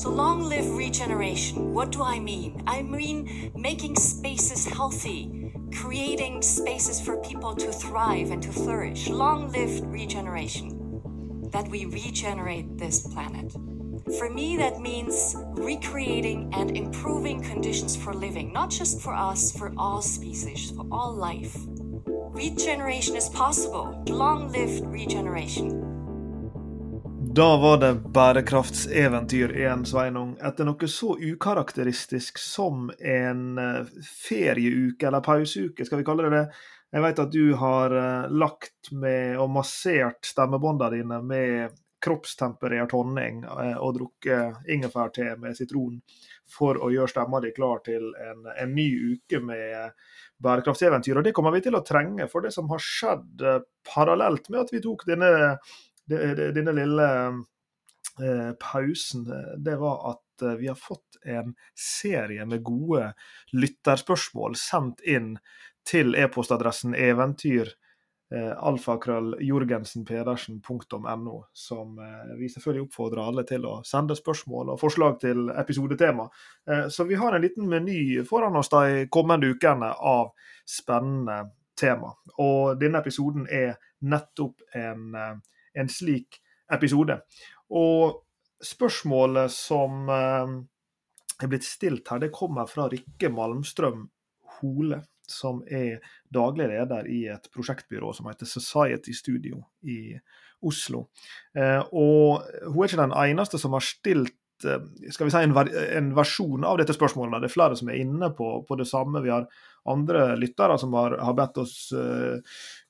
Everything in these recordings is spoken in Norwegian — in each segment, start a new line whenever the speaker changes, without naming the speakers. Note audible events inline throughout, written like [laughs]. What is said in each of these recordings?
So, long live regeneration. What do I mean? I mean making spaces healthy, creating spaces for people to thrive and to flourish. Long live regeneration. That we regenerate this planet. For me, that means recreating and improving conditions for living, not just for us, for all species, for all life. Regeneration is possible. Long live regeneration.
Da var det bærekraftseventyr igjen, Sveinung. Etter noe så ukarakteristisk som en eh, ferieuke, eller pauseuke, skal vi kalle det det. Jeg vet at du har eh, lagt med og massert stemmebåndene dine med kroppstemperert honning eh, og drukket ingefærte med sitron for å gjøre stemma di klar til en, en ny uke med bærekraftseventyr. Og det kommer vi til å trenge, for det som har skjedd parallelt med at vi tok denne denne lille eh, pausen, det var at eh, vi har fått en serie med gode lytterspørsmål sendt inn til e-postadressen eventyr eh, alfakrølljorgensenpedersen.no, som eh, vi selvfølgelig oppfordrer alle til å sende spørsmål og forslag til episodetema. Eh, så vi har en liten meny foran oss de kommende ukene av spennende tema. Og denne episoden er nettopp en eh, en slik episode. Og spørsmålet som eh, er blitt stilt her, det kommer fra Rikke Malmstrøm Hole, som er daglig leder i et prosjektbyrå som heter Society Studio i Oslo. Eh, og hun er ikke den eneste som har stilt Eh, skal vi si, en, versjon av dette spørsmålet. Det er flere som er inne på, på det samme. Vi har andre lyttere som har, har bedt oss uh,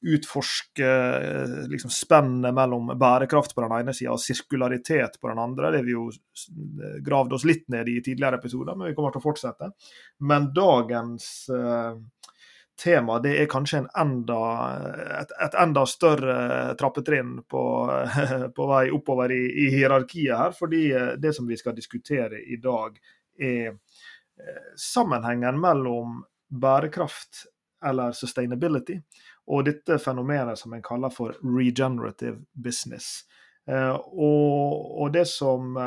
utforske uh, liksom spennet mellom bærekraft på den ene sida og sirkularitet på den andre. Det har vi jo gravd oss litt ned i tidligere episoder, men vi kommer til å fortsette. Men dagens uh, tema, det er kanskje enda, et, et, enda større trappetrinn på, [laughs] på vei oppover i, i, hierarkiet her. Fordi eh, det som vi skal diskutere i dag, er eh, sammenhengen mellom bærekraft, eller sustainability, og dette fenomenet som en kaller for regenerative business. Eh, og, og det som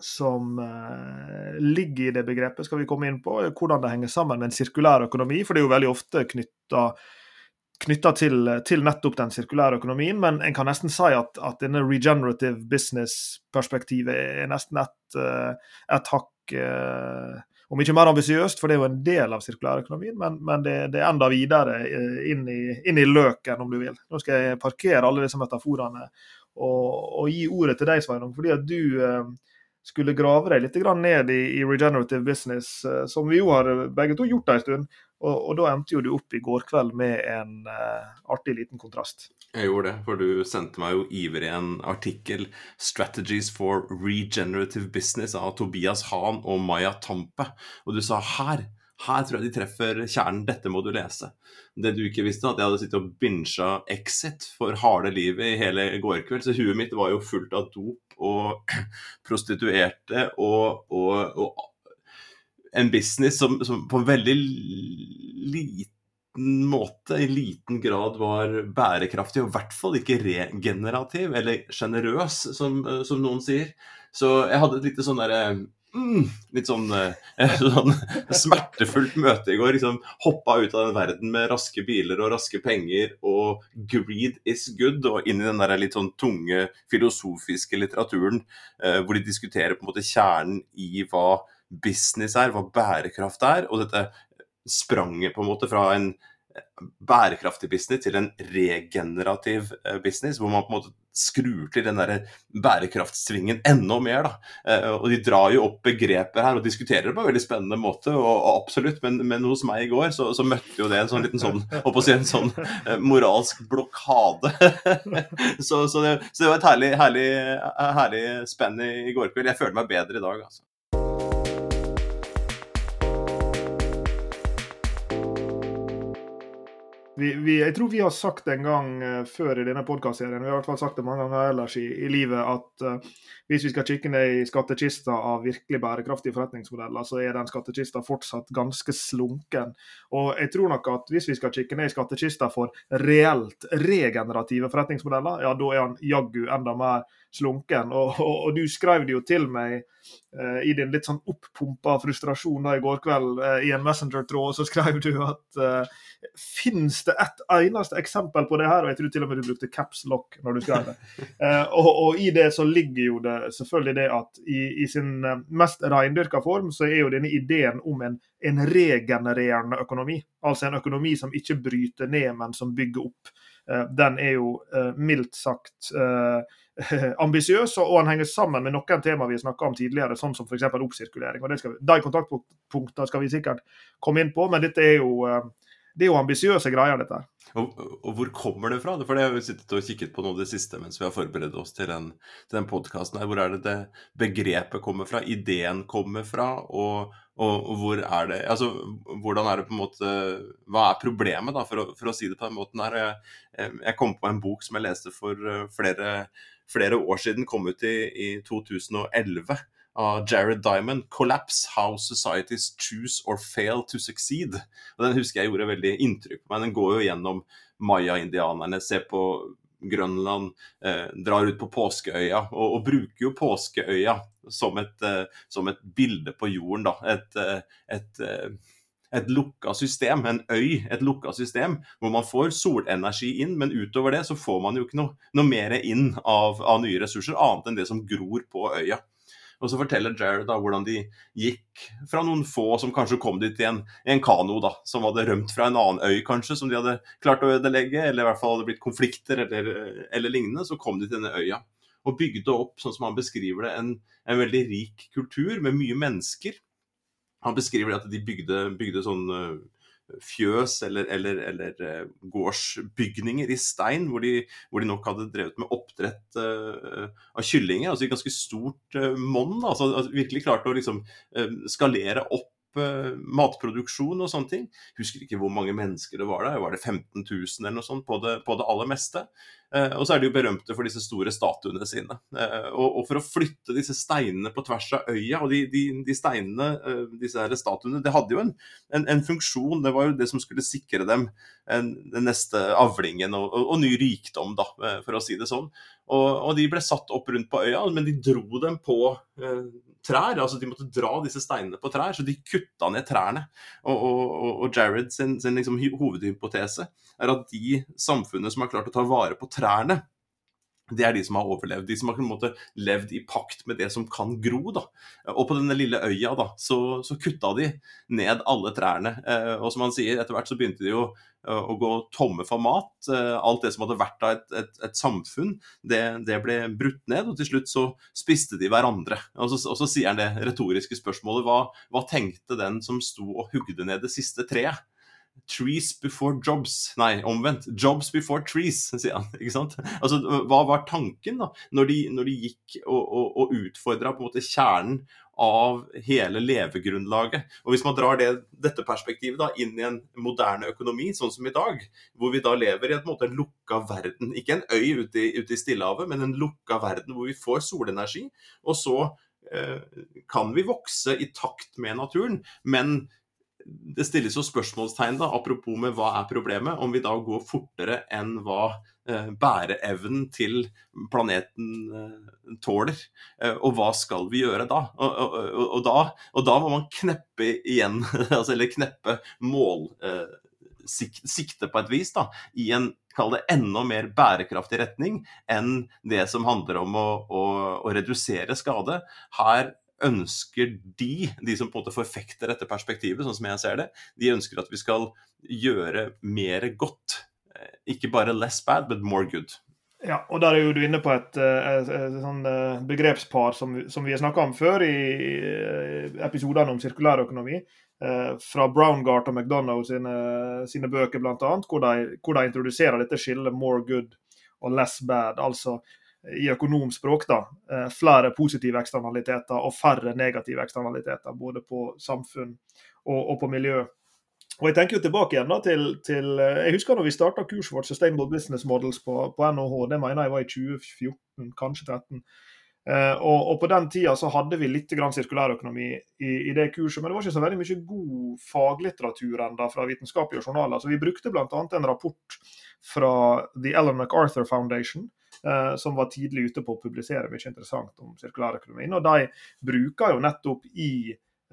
som uh, ligger i det begrepet, skal vi komme inn på. Hvordan det henger sammen med en sirkulær økonomi. For det er jo veldig ofte knytta knytta til, til, nettopp den sirkulære økonomien, men en kan nesten si at, at denne regenerative business-perspektivet er nesten et, eh, et hakk Om ikke mer ambisiøst, for det er jo en del av sirkulærøkonomien, men, men det, det, er enda videre inn i, inn i, løken, om du vil. Nå skal jeg parkere alle disse metaforene og, og gi ordet til deg, Sveinung, fordi at du eh, skulle grave deg litt ned i, i, regenerative business, eh, som vi jo har begge to gjort en stund. Og, og, da endte jo du opp i går kveld med en uh, artig liten kontrast.
Jeg gjorde det, for du sendte meg jo ivrig en artikkel 'Strategies for Regenerative Business' av Tobias Hahn og Maya Tampe. Og du sa her her tror jeg de treffer kjernen. Dette må du lese. Det du ikke visste, at jeg hadde sittet og bincha Exit for harde livet i hele går kveld. Så huet mitt var jo fullt av dop og [clears throat] prostituerte og, og, og en business som, som, på en veldig liten måte, i liten grad, var bærekraftig, og i hvert fall ikke regenerativ, eller sjenerøs, som, som, noen sier. Så jeg hadde et lite sånn derre mm, litt sånn, eh, [laughs] sånn, smertefullt møte i går. Liksom, hoppa ut av den verden med raske biler og raske penger og 'greed is good', og inn i den der litt sånn tunge filosofiske litteraturen eh, hvor de diskuterer på en måte kjernen i hva business er, hva bærekraft er. Og dette spranget på en måte fra en bærekraftig business til en regenerativ eh, business, hvor man på en måte skrur til den der bærekraftsvingen enda mer. da. Eh, og De drar jo opp begreper her og diskuterer det på en veldig spennende måte, og, og absolutt, men, men, hos meg i går så, så, møtte jo det en sånn liten sånn, [laughs] si en sånn eh, moralsk blokade. [laughs] så, så, det, så, det, var et herlig, herlig, herlig spenn i, i går kveld. Jeg føler meg bedre i dag, altså.
Vi, vi, jeg tror vi har sagt en gang uh, før i denne podkastserien, vi har i hvert fall sagt det mange ganger ellers i, i livet, at uh, hvis vi skal kikke ned i skattkista av virkelig bærekraftige forretningsmodeller, så er den skattkista fortsatt ganske slunken. Og jeg tror nok at hvis vi skal kikke ned i skattkista for reelt regenerative forretningsmodeller, ja, da er han jaggu enda mer slunken. Og, og, og du skrev det jo til meg eh, i din litt sånn oppumpa frustrasjon da i går kveld eh, i en Messenger-tråd, så skrev du at eh, Fins det et eneste eksempel på det her? Og jeg tror til og med du brukte caps lock når du skrev det. Uh, [laughs] og, og, i det så ligger jo det selvfølgelig det at i, i sin mest reindyrka form så er jo denne ideen om en, en regenererende økonomi. Altså en økonomi som ikke bryter ned, men som bygger opp. Uh, den er jo mildt sagt [laughs] ambisiøs, og han henger sammen med noen tema vi snakka om tidligere, sånn som f.eks. oppsirkulering. og det skal, De kontaktpunktene skal vi sikkert komme inn på, men dette er jo det er jo ambisiøse greier, dette.
Og, og, hvor kommer det fra? For det har vi sittet og kikket på av det siste mens vi har forberedt oss til den, til den podkasten her. Hvor er det det begrepet kommer fra, ideen kommer fra, og, og, og, hvor er det Altså, hvordan er det på en måte Hva er problemet, da, for å, for å si det på den måten her? Jeg, jeg, kom på en bok som jeg leste for eh, flere, flere år siden, kom ut i, i 2011 av Jared Diamond, 'Collapse How Societies Choose or Fail to Succeed'. Og Den husker jeg gjorde veldig inntrykk på meg. Den går jo gjennom maya-indianerne, ser på Grønland, eh, drar ut på påskeøya, og, og, bruker jo påskeøya som et, eh, som et bilde på jorden. da, Et, eh, et, eh, et lukka system, en øy, et lukka system, hvor man får solenergi inn, men utover det så får man jo ikke noe, noe mer inn av, av nye ressurser, annet enn det som gror på øya. Og så forteller Jared da hvordan de gikk fra noen få som kanskje kom dit i en, i en kano, da, som hadde rømt fra en annen øy kanskje, som de hadde klart å ødelegge, eller i hvert fall hadde blitt konflikter eller, eller lignende. Så kom de til denne øya og bygde opp, sånn som han beskriver det, en, en veldig rik kultur med mye mennesker. Han beskriver at de bygde, bygde sånn fjøs eller, eller, eller uh, gårdsbygninger i stein, hvor de, hvor de, nok hadde drevet med oppdrett uh, av kyllinger. altså I ganske stort uh, monn. Altså, altså, virkelig klarte å liksom, skalere opp matproduksjon og sånne ting. Husker ikke hvor mange mennesker det var der. Var det 15 000 eller noe sånt på det, på det aller meste? Eh, og så er de jo berømte for disse store statuene sine. Eh, og, og, for å flytte disse steinene på tvers av øya, og de, de, de steinene, eh, disse her statuene, det hadde jo en, en, en, funksjon. Det var jo det som skulle sikre dem en, den neste avlingen og, og, og, ny rikdom, da, for å si det sånn. Og, de ble satt opp rundt på øya, men de dro dem på trær. altså De måtte dra disse steinene på trær, så de kutta ned trærne. Og, og, og Jared sin, sin liksom hovedhypotese er at de samfunnene som har klart å ta vare på trærne, det er de som har overlevd. De som har på en måte levd i pakt med det som kan gro. da. Og på denne lille øya da, så, så kutta de ned alle trærne. Eh, og som han sier, etter hvert så begynte de jo eh, å gå tomme for mat. Eh, alt det som hadde vært av et, et, et, samfunn, det, det, ble brutt ned. Og til slutt så spiste de hverandre. Og så, og så sier han det retoriske spørsmålet hva, hva tenkte den som sto og hugde ned det siste treet? Trees before jobs. Nei, omvendt. Jobs before trees, sier han. ikke sant? Altså, Hva var tanken da, når de, når de gikk og, og, og utfordra på en måte kjernen av hele levegrunnlaget? Og Hvis man drar det, dette perspektivet da, inn i en moderne økonomi, sånn som i dag, hvor vi da lever i en måte en lukka verden, ikke en øy ute i, ute i Stillehavet, men en lukka verden hvor vi får solenergi, og så eh, kan vi vokse i takt med naturen, men det stilles jo spørsmålstegn, da, apropos med hva er problemet, om vi da går fortere enn hva eh, bæreevnen til planeten eh, tåler. Eh, og hva skal vi gjøre da? Og, og, og, da? og, da? må man kneppe igjen, [laughs] altså, eller kneppe mål sikte på et vis, da, i en kall det enda mer bærekraftig retning enn det som handler om å, å, å redusere skade. Her ønsker de, de som på en måte forfekter dette perspektivet, sånn som jeg ser det, de ønsker at vi skal gjøre mer godt. Eh, ikke bare less bad, but more good.
Ja, og der er jo du inne på et, eh, et, et, et sånn eh, begrepspar som, som vi har snakka om før i episodene om sirkulærøkonomi. Fra Browngart og McDonagh sine, sine bøker, bl.a., hvor, hvor de introduserer dette skillet more good og less bad. Altså i økonomspråk da, eh, flere positive eksternaliteter og færre negative eksternaliteter. Både på samfunn og, og på miljø. Og Jeg tenker jo tilbake igjen da til, til eh, Jeg husker når vi starta kurset vårt Sustainable Business Models på, på NHH. Det mener jeg var i 2014, kanskje 2013. Eh, og, og, På den tida så hadde vi litt sirkulærøkonomi i, i, det kurset, men det var ikke så veldig mye god faglitteratur enda fra vitenskapelige journaler. Så Vi brukte bl.a. en rapport fra The Ellen MacArthur Foundation, som var tidlig ute på å publisere mye interessant om sirkulærøkonomien. Og de bruker jo nettopp i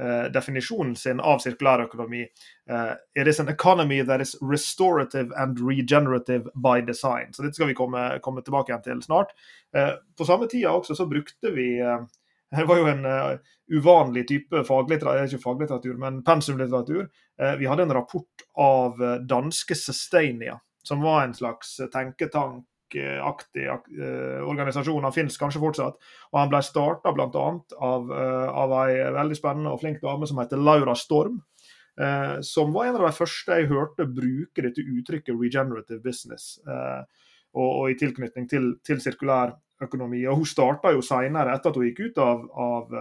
Uh, definisjonen sin av sirkulærøkonomi. Uh, it is an economy that is restorative and regenerative by design. Så dette skal vi komme, komme tilbake igjen til snart. Uh, på samme tida også så brukte vi [laughs] Det var jo en uvanlig type faglitteratur, ikke faglitteratur, men pensumlitteratur. vi hadde en rapport av danske Sustainia, som var en slags tenketank aktig uh, organisasjon. Han finnes kanskje fortsatt. Og han ble starta bl.a. Av, uh, av ei veldig spennende og flink dame som heter Laura Storm. Uh, som var en av de første jeg hørte bruke dette uttrykket 'regenerative business'. Og, og, i tilknytning til, til sirkulær økonomi. Og hun starta jo seinere, etter at hun gikk ut av, av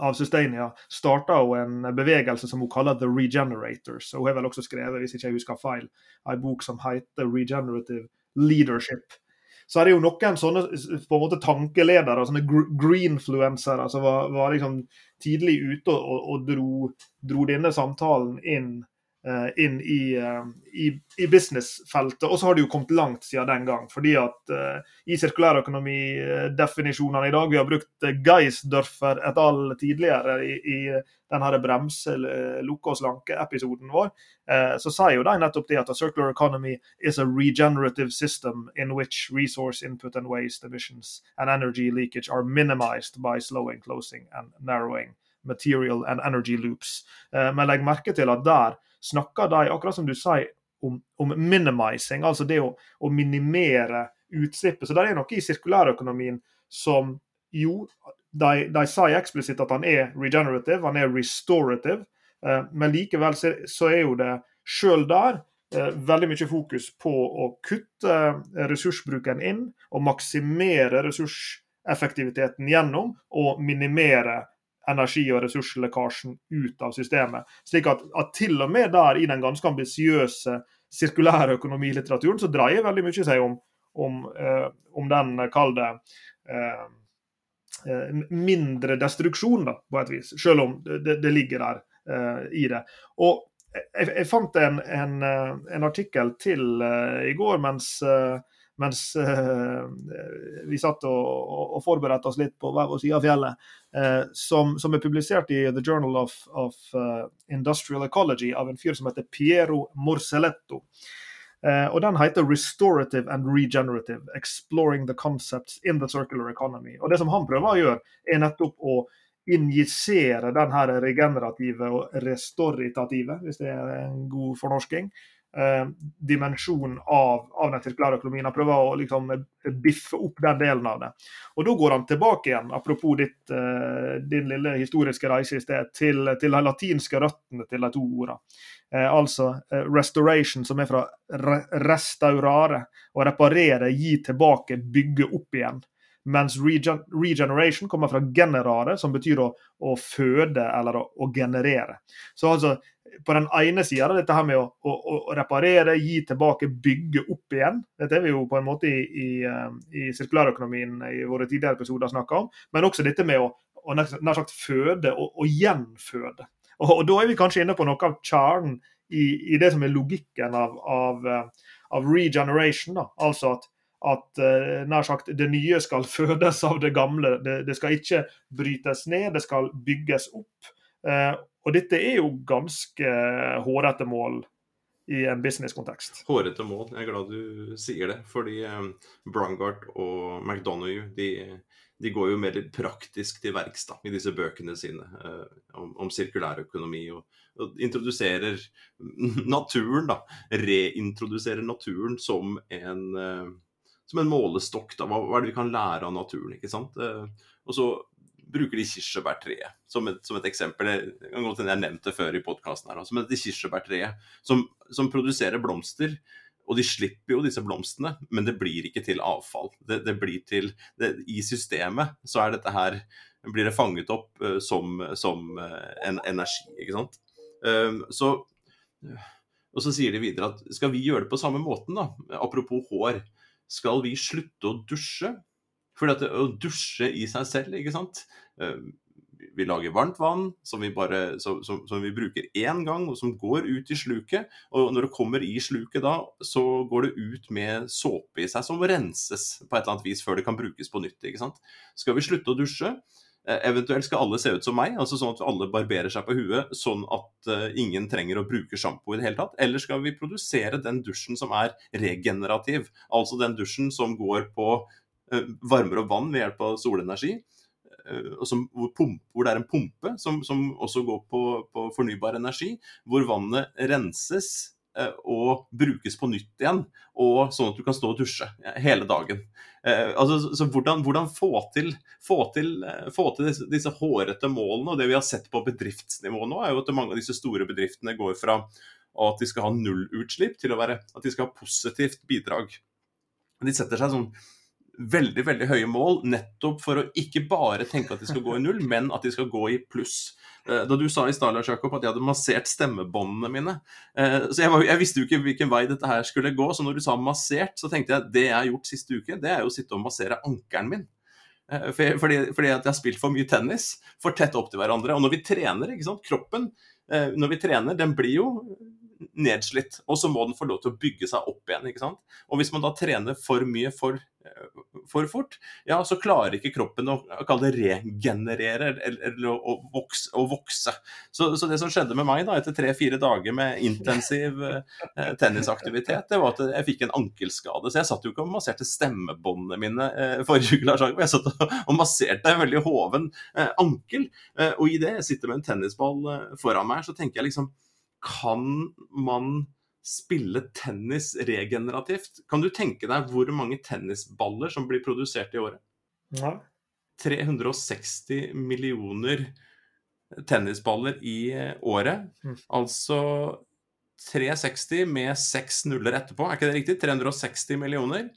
av Sustainia starta hun en bevegelse som hun kaller The Regenerators. og Hun har vel også skrevet hvis ikke jeg husker feil, en bok som heter Regenerative leadership. Så er det jo noen sånne på en måte tankeledere, sånne greenfluensere, som var, var liksom tidlig ute og, og dro, dro, denne samtalen inn inn i, eh, i, i businessfeltet. Og så har det jo kommet langt siden den gang. fordi at uh, i sirkulærøkonomidefinisjonene i dag Vi har brukt Geisdörfer et al. tidligere i, i denne bremse-, lukke og slanke-episoden vår. Uh, så sier jo de nettopp det at a circular economy is a regenerative system in which resource input and waste emissions and energy leakage are minimized by slowing, closing and narrowing material and energy loops. Uh, men legg merke til at der snakker de, akkurat som du sier, om, om minimizing, altså det å, å, minimere utslippet. Så det er noe i sirkulærøkonomien som jo de, de sier eksplisitt at han er regenerative, han er restorative, eh, men likevel så, så, er jo det sjøl der eh, veldig mye fokus på å kutte ressursbruken inn og maksimere ressurseffektiviteten gjennom og minimere energi- og ressurslekkasjen ut av systemet. Slik at, at, til og med der i den ganske ambisiøse sirkulære økonomilitteraturen, så dreier veldig mye seg om, om, eh, om den, kall det eh, eh, mindre destruksjon, da, på et vis. Selv om det, det ligger der eh, i det. Og jeg, jeg fant en, en, eh, en, artikkel til uh, i går mens uh, mens eh, vi satt og, og, forberedte oss litt på hver vår side av fjellet, eh, som, som, er publisert i The Journal of, of uh, Industrial Ecology av en fyr som heter Piero Morselletto. Eh, og Den heter 'Restorative and Regenerative Exploring the Concepts in the Circular Economy'. Og Det som han prøver å gjøre, er nettopp å injisere den regenerative og restoritative, hvis det er en god fornorsking, eh, dimensjon av, av, den sirkulære økonomien. Han prøver å liksom, biffe opp den delen av det. Og Da går han tilbake igjen, apropos ditt, eh, din lille historiske reise i sted, til, til de latinske røttene til de to ordene. Eh, altså eh, restoration, som er fra re restaurare, å reparere, gi tilbake, bygge opp igjen. Mens regen regeneration kommer fra generare, som betyr å, å føde eller å, å, generere. Så altså, på den ene sida dette her med å, å, reparere, gi tilbake, bygge opp igjen. Dette er vi jo på en måte i, i, eh, i sirkulærøkonomien i våre tidligere episoder snakka om. Men også dette med å nær sagt føde og, og gjenføde. Og, og, da er vi kanskje inne på noe av kjernen i, i det som er logikken av, av, eh, av regeneration. Da. Altså at, at eh, nær sagt det nye skal [laughs] fødes av det gamle. Det, det skal ikke brytes ned, det skal bygges opp. Og dette er jo ganske hårete mål i en businesskontekst.
Hårete mål, jeg er glad du sier det. Fordi um, Brungart og McDonagh de, de, går jo mer praktisk til verks i disse bøkene sine om, om sirkulærøkonomi. Og, og, introduserer naturen, da. Reintroduserer naturen som en, som en målestokk. da, hva, hva, er det vi kan lære av naturen? ikke sant? Uh, og så bruker de kirsebærtreet som, som, et eksempel. Det kan godt hende jeg nevnte det før i podkasten her. Som et kirsebærtreet som, som, produserer blomster. Og de slipper jo disse blomstene, men det blir ikke til avfall. Det, det blir til det, I systemet så er dette her blir det fanget opp uh, som, som uh, en energi, ikke sant. Uh, så, og så sier de videre at skal vi gjøre det på samme måten, da, apropos hår, skal vi slutte å dusje? For å dusje i seg selv, ikke sant. Eh, vi lager varmt vann som vi, bare, som, som, som vi bruker én gang, og som går ut i sluket. Og når det kommer i sluket da, så går det ut med såpe i seg, som renses på et eller annet vis før det kan brukes på nytt. ikke sant? Skal vi slutte å dusje, eventuelt skal alle se ut som meg, altså sånn at alle barberer seg på huet, sånn at uh, ingen trenger å bruke sjampo i det hele tatt. Eller skal vi produsere den dusjen som er regenerativ, altså den dusjen som går på uh, varmer og vann ved hjelp av solenergi, uh, som, hvor, pump, hvor, det er en pumpe som, som også går på, på, fornybar energi, hvor vannet renses Eh, og brukes på nytt igjen, og sånn at du kan stå og dusje hele dagen. Eh, altså, så hvordan, hvordan få til, få til, eh, få til disse, disse, hårete målene, og det vi har sett på bedriftsnivå nå, er jo at mange av disse store bedriftene går fra at de skal ha nullutslipp, til å være at de skal ha positivt bidrag. De setter seg sånn veldig veldig høye mål, nettopp for å ikke bare tenke at de skal gå i null, men at de skal gå i pluss. Eh, da du sa i stad Jacob at jeg hadde massert stemmebåndene mine eh, Så jeg, var, jeg, visste jo ikke hvilken vei dette her skulle gå, så når du sa massert, så tenkte jeg at det jeg har gjort siste uke, det er jo å sitte og massere ankelen min. Eh, fordi, fordi, at jeg har spilt for mye tennis, for tett opp til hverandre. Og når vi trener, ikke sant, kroppen når vi trener, den blir jo nedslitt. Og så må den få lov til å bygge seg opp igjen. ikke sant? Og hvis man da trener for mye for, eh, for fort, ja, så klarer ikke kroppen å, kalle det regenerere eller, eller å, vokse. Å vokse. Så, så, det som skjedde med meg da, etter tre-fire dager med intensiv eh, tennisaktivitet, det var at jeg fikk en ankelskade. Så jeg satt jo ikke og masserte stemmebåndene mine eh, forrige uke, Lars Jeg satt og masserte en veldig hoven eh, ankel. Eh, og i det jeg sitter med en tennisball eh, foran meg, så tenker jeg liksom kan man spille tennis regenerativt? Kan du tenke deg hvor mange tennisballer som blir produsert i året?
Ja.
360 millioner tennisballer i året. Mm. Altså 360 med seks nuller etterpå, er ikke det riktig? 360 millioner.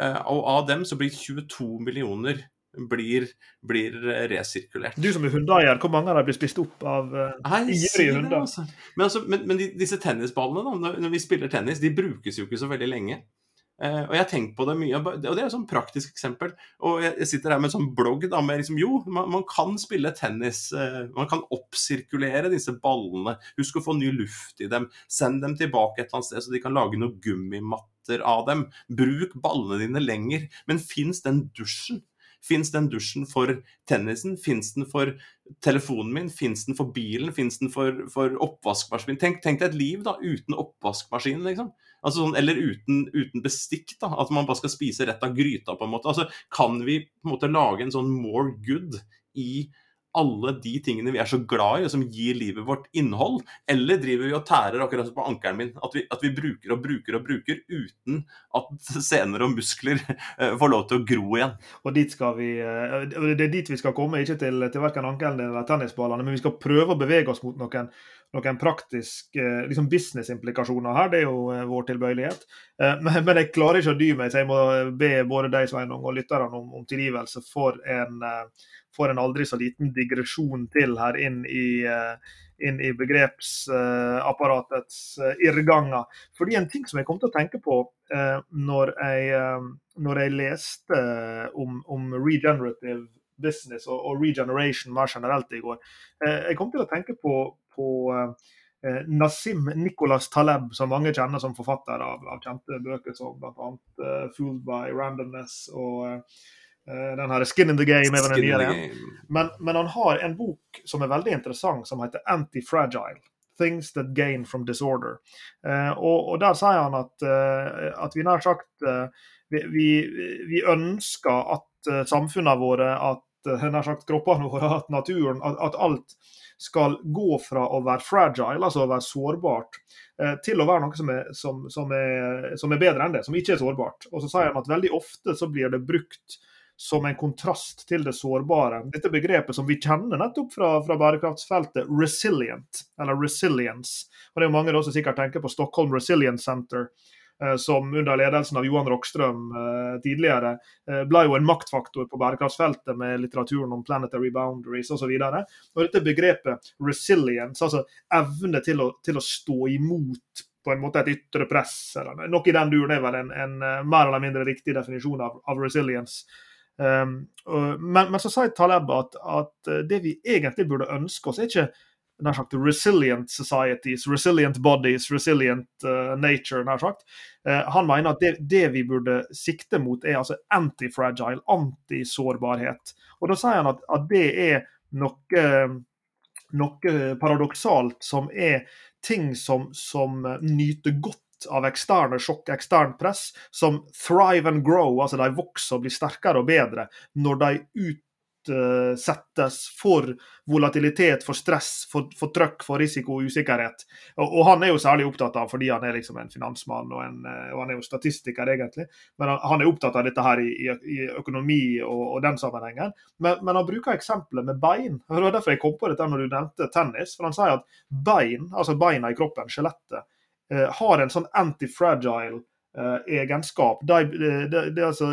Eh, og av dem så blir 22 millioner blir, blir resirkulert.
Du som er hundeeier, hvor mange av dem blir spist opp av uh, ivrige hunder?
Altså. Men, altså, men, men de, disse tennisballene, da, når, når, vi spiller tennis, de brukes jo ikke så veldig lenge. Uh, og jeg tenkt på det mye, og det er et sånn praktisk eksempel. Og jeg, jeg sitter her med en sånn blogg da, med liksom, jo, man, man kan spille tennis. Uh, man kan oppsirkulere disse ballene. Husk å få ny luft i dem. Send dem tilbake et eller annet sted, så de kan lage noen gummimatter av dem. Bruk ballene dine lenger. Men fins den dusjen? Fins den dusjen for tennisen? Fins den for telefonen min? Fins den for bilen? Fins den for, for oppvaskmaskinen? Tenk, tenk, deg et liv da, uten oppvaskmaskin, liksom. Altså sånn, eller uten, uten, bestikk, da. At man bare skal spise rett av gryta, på en måte. Altså, kan vi på en måte lage en sånn more good i alle de tingene vi er så glad i, og som gir livet vårt innhold? Eller driver vi og tærer akkurat på ankelen min? At vi, at vi, bruker og bruker og bruker uten at sener og muskler eh, får lov til å gro igjen?
Og vi, eh, Det er dit vi skal komme, ikke til, til verken ankelen eller tennisballene, men vi skal prøve å bevege oss mot noen, noen praktiske eh, liksom business-implikasjoner her. Det er jo vår tilbøyelighet. [laughs] Men, men, jeg klarer ikke å dy meg, så jeg må be både deg Sveinung, og lytterne om, om tilgivelse for en for en aldri så liten digresjon til her inn i, eh, inn i begrepsapparatets irrganger. Fordi en ting som jeg kom til å tenke på når, jeg, når, jeg, leste om, om regenerative business og, og, regeneration mer generelt i går, jeg kom til å tenke på, på Nasim Nicholas Taleb, som mange kjenner som forfatter av, av kjente bøker som bl.a. Uh, 'Fooled by Randomness' og uh, den her 'Skin in the Game' er den nye. Men, men, han har en bok som er veldig interessant, som heter 'Anti-Fragile'. Things that gain from disorder. Uh, og, og, der sier han at, uh, at vi nær sagt vi, vi, vi, ønsker at samfunnene våre, at sagt kroppene våre, at naturen, at, at, alt skal gå fra å være fragile, altså å være sårbart, til å være noe som er, som, som, er, som er bedre enn det, som ikke er sårbart. Og så sier han at veldig ofte så blir det brukt som en kontrast til det sårbare. Dette begrepet som vi kjenner nettopp fra, fra bærekraftsfeltet, resilient, eller resilience. Og det er mange som sikkert tenker på Stockholm Resilience Center, eh, som under ledelsen av Johan Rockstrøm eh, tidligere eh, ble jo en maktfaktor på bærekraftsfeltet med litteraturen om planetary boundaries osv. Og, og dette begrepet resilience, altså evne til å, til å stå imot på en måte et ytre press, eller noe i den duren er vel en, en mer eller mindre riktig definisjon av, av resilience. Um, men, men, så sier Taleb at, at, det vi egentlig burde ønske oss, er ikke nær sagt resilient societies, resilient bodies, resilient uh, nature, nær sagt. Uh, han mener at det, det, vi burde sikte mot, er altså antifragile, antisårbarhet. Og da sier han at, at det er noe, noe paradoksalt som er ting som, som nyter godt av eksterne sjokk, eksternt press, som thrive and grow, altså de vokser og blir sterkere og bedre når de ut utsettes for volatilitet, for stress, for, for trøkk, for risiko og usikkerhet. Og, og, han er jo særlig opptatt av, fordi han er liksom en finansmann og, en, eh, og han er jo statistiker egentlig, men han, han er opptatt av dette her i, i, i økonomi og, og, den sammenhengen. Men, men han bruker eksempler med bein. [laughs] Det var derfor jeg kom på dette når du nevnte tennis. for Han sier at bein, altså beina i kroppen, skjelettet, eh, har en sånn antifragile Eh, egenskap. De, de, de, altså,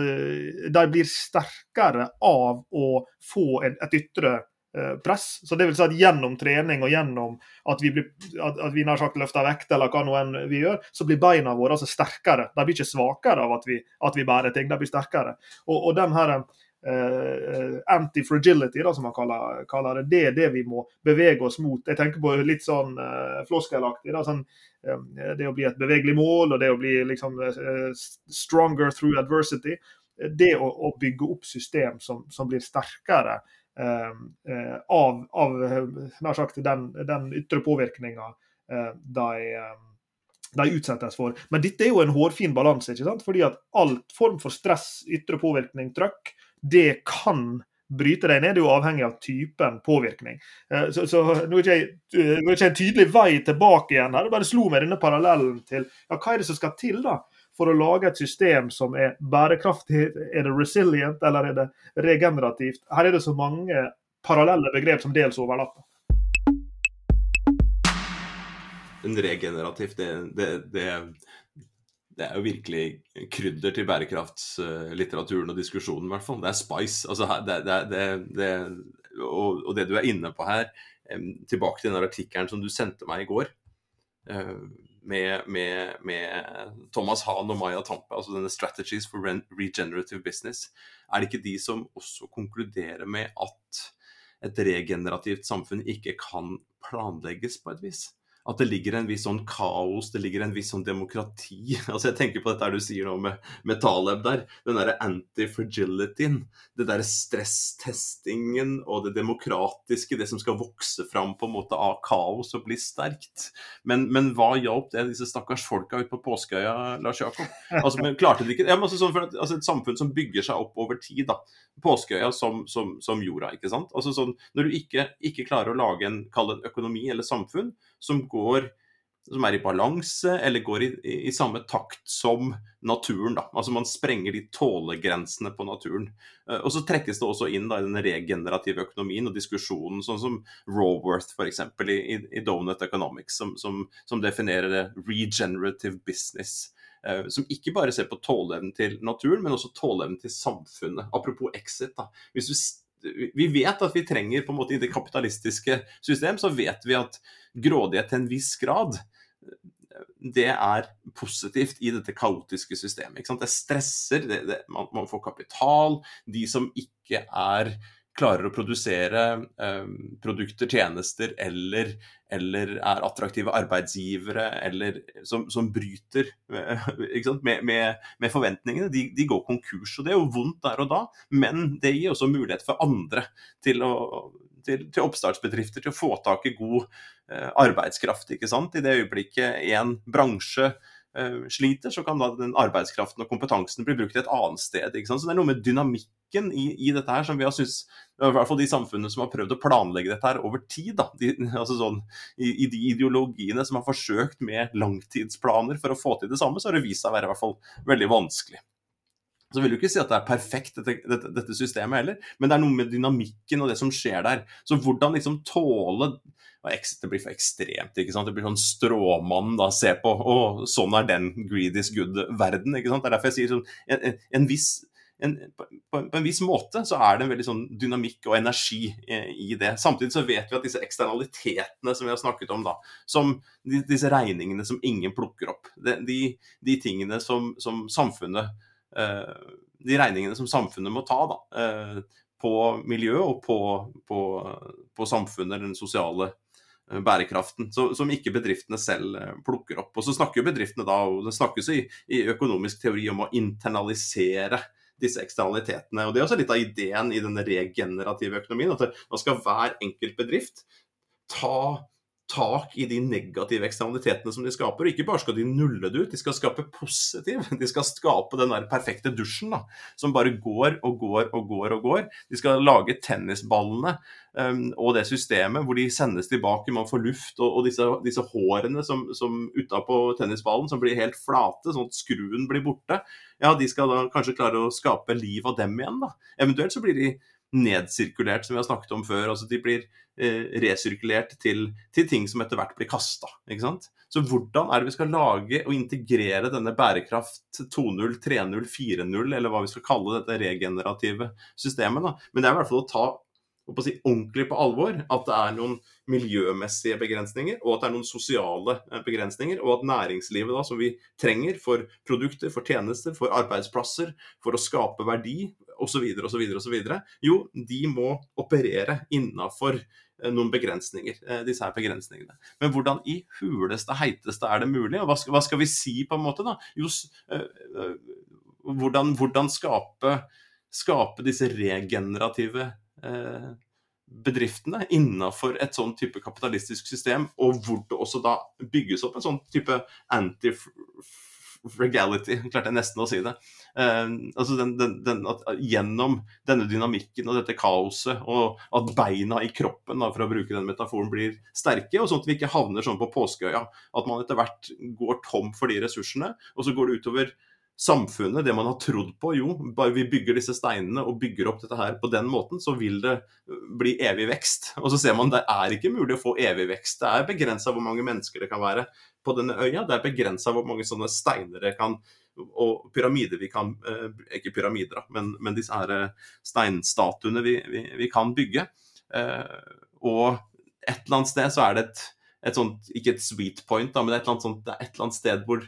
de, blir sterkere av å få et, et ytre eh, press. Så det vil si at Gjennom trening og gjennom at vi, blir, at, at vi nær sagt løfter vekt, eller hva nå enn vi gjør, så blir beina våre altså sterkere. De blir ikke svakere av at vi, at vi bærer ting, de blir sterkere. Og, og den her anti-fragility, som man kaller, kaller, det, det er det vi må bevege oss mot. Jeg tenker på litt sånn uh, floskelaktig. Sånn, Eh, det å bli et bevegelig mål og det å bli liksom eh, stronger through adversity. Det å, å bygge opp system som, som blir sterkere eh, av, av sagt, den, den ytre påvirkninga de, de utsettes for. Men dette er jo en hårfin balanse, ikke sant? fordi at alt form for stress, ytre påvirkning, trøkk, det kan bryte deg ned, er jo avhengig av typen påvirkning. Eh, så, så nå er det ikke, eh, ikke en tydelig vei tilbake igjen her. Det bare slo meg denne parallellen til ja, hva er det som skal til da, for å lage et system som er bærekraftig. Er det resilient, eller er det regenerativt? Her er det så mange parallelle begrep som dels overlapper.
En regenerativt, det, det, det det er jo virkelig krydder til bærekraftslitteraturen og diskusjonen, i hvert fall. Det er spice. Altså, det, det, det, og, og, det du er inne på her, tilbake til den artikkelen som du sendte meg i går, eh, med, med, med Thomas Hahn og Maya Tampe, altså denne 'Strategies for Regenerative Business', er det ikke de som også konkluderer med at et regenerativt samfunn ikke kan planlegges på et vis? At det ligger en viss sånn kaos, det ligger en viss sånn demokrati. [laughs] Altså Jeg tenker på dette du sier nå med, med Taleb der. Den derre anti-fragilityen. Det derre stresstestingen og det demokratiske, det som skal vokse fram på en måte av kaos og bli sterkt. Men, men hva hjalp det disse stakkars folka ute på Påskeøya, Lars Jakob? Altså, men klarte de ikke ja, altså, sånn altså, Et samfunn som bygger seg opp over tid, da. Påskeøya som, som, som jorda, ikke sant. Altså sånn, Når du ikke, ikke klarer å lage en, kall det en økonomi eller samfunn som går som er i balanse, eller går i, i, i, samme takt som naturen. Da. Altså Man sprenger de tålegrensene på naturen. Uh, og Så trekkes det også inn da, i den regenerative økonomien og diskusjonen, sånn som Raworth f.eks. I, i, i Donut Economics, som, som, som, definerer det regenerative business. Uh, som ikke bare ser på tåleevnen til naturen, men også tåleevnen til samfunnet. Apropos exit. da. Hvis du vi vet at vi trenger på en måte i det kapitalistiske system, så vet vi at grådighet til en viss grad det er positivt i dette kaotiske systemet. Det stresser, det, det, man, man, får kapital. De som ikke er klarer å produsere eh, produkter, tjenester eller, eller, er attraktive arbeidsgivere, eller som, som bryter eh, [laughs] med, med, med, forventningene, de, de, går konkurs. og Det er jo vondt der og da, men det gir også mulighet for andre til, å, til, til oppstartsbedrifter til å få tak i god eh, arbeidskraft. ikke sant? I det øyeblikket en bransje Eh, sliter, så kan da den arbeidskraften og kompetansen bli brukt et annet sted. ikke sant? Så det er noe med dynamikken i, i dette her som vi har syntes I hvert fall de samfunnene som har prøvd å planlegge dette her over tid. Da, de, [laughs] altså sånn, i, i, de ideologiene som har forsøkt med langtidsplaner for å få til det samme, så har det vist seg å være i hvert fall veldig vanskelig. Så vil du ikke si at det er perfekt, dette, dette, dette, systemet heller, men det er noe med dynamikken og det som skjer der. Så hvordan liksom tåle Det blir for ekstremt. ikke sant? Det blir sånn stråmann da, se på. Å, sånn er den greed good-verden. ikke sant? Det er derfor jeg sier sånn en, en, en viss en, på, på, en viss måte så er det en veldig sånn dynamikk og energi eh, i det. Samtidig så vet vi at disse eksternalitetene som vi har snakket om, da, som de, disse regningene som ingen plukker opp, de, de, de tingene som, som samfunnet de regningene som samfunnet må ta da, eh, på miljø og på, på, på samfunnet, den sosiale eh, bærekraften, som ikke bedriftene selv eh, plukker opp. Og så snakker bedriftene da, og det snakkes i, i økonomisk teori om å internalisere disse eksternalitetene. Og Det er også litt av ideen i den regenerative økonomien. At nå skal hver enkelt bedrift ta tak i de negative eksternalitetene som de skaper. Og ikke bare skal de nulle det ut, de skal skape positiv. De skal skape den der perfekte dusjen da, som bare går og går og går og går. De skal lage tennisballene um, og det systemet hvor de sendes tilbake, man får luft, og, og disse, disse, hårene som, som utapå tennisballen som blir helt flate, sånn at skruen blir borte. Ja, de skal da kanskje klare å skape liv av dem igjen, da. Eventuelt så blir de nedsirkulert, som vi har snakket om før. altså De blir eh, resirkulert til, til, ting som etter hvert blir kasta. Så hvordan er det vi skal lage og integrere denne bærekraft 2.0, 3.0, 4.0, eller hva vi skal kalle dette regenerative systemet? da. Men det er i hvert fall å ta å si, ordentlig på alvor at det er noen miljømessige begrensninger, og at det er noen sosiale eh, begrensninger, og at næringslivet da, som vi trenger for produkter, for tjenester, for arbeidsplasser, for å skape verdi osv., osv., osv., jo, de må operere innafor eh, noen begrensninger, eh, disse her begrensningene. Men hvordan i huleste heiteste er det mulig? Og hva skal, hva skal vi si, på en måte? da? Jo, hvordan, hvordan skape, skape disse regenerative Eh, bedriftene innenfor et sånn type kapitalistisk system, og hvor det også da bygges opp en sånn type anti-regality, klarte jeg nesten å si det. Uh, altså den, den, den, at Gjennom denne dynamikken og dette kaoset, og at beina i kroppen, da, for å bruke den metaforen, blir sterke, og sånn at vi ikke havner sånn på påskeøya. At man etter hvert går tom for de ressursene, og så går det utover samfunnet, det man har trodd på, jo, bare vi bygger disse steinene og bygger opp dette her på den måten, så vil det øh, bli evig vekst. Og så ser man det er ikke mulig å få evig vekst. Det er begrensa hvor mange mennesker det kan være på denne øya. Det er begrensa hvor mange sånne steiner det kan og pyramider vi kan øh, Ikke pyramider, men, men disse her øh, steinstatuene vi, vi, vi kan bygge. Og et eller annet sted så er det et, et sånt, ikke et sweet point, da, men et eller annet sånt, et eller annet sted hvor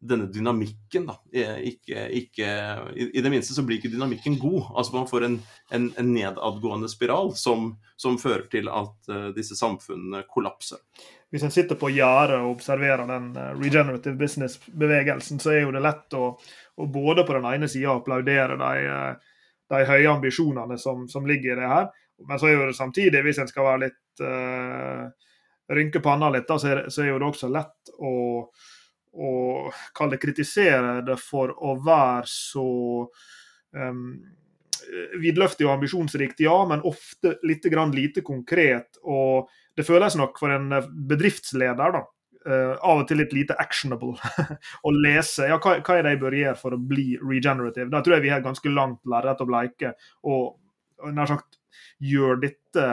denne dynamikken, da. Ikke, ikke, i, det minste så blir ikke dynamikken god. Altså Man får en, en, en nedadgående spiral som, som, fører til at uh, disse samfunnene kollapser.
Hvis en sitter på gjerdet og observerer den uh, regenerative business-bevegelsen, så er jo det lett å, å både på den ene sida applaudere de, uh, de, høye ambisjonene som, som, ligger i det her, men så er jo det samtidig, hvis en skal være litt rynke panna litt, da, så er, så er jo det også lett å og kall det kritisere det for å være så um, vidløftig og ambisjonsrikt, ja, men ofte litt lite konkret. Og det føles nok for en bedriftsleder da, uh, av og til litt lite actionable [laughs] å lese. Ja, hva, hva, er det jeg bør gjøre for å bli regenerative? Da tror jeg vi har ganske langt lerret å bleike. Og, og nær sagt gjør dette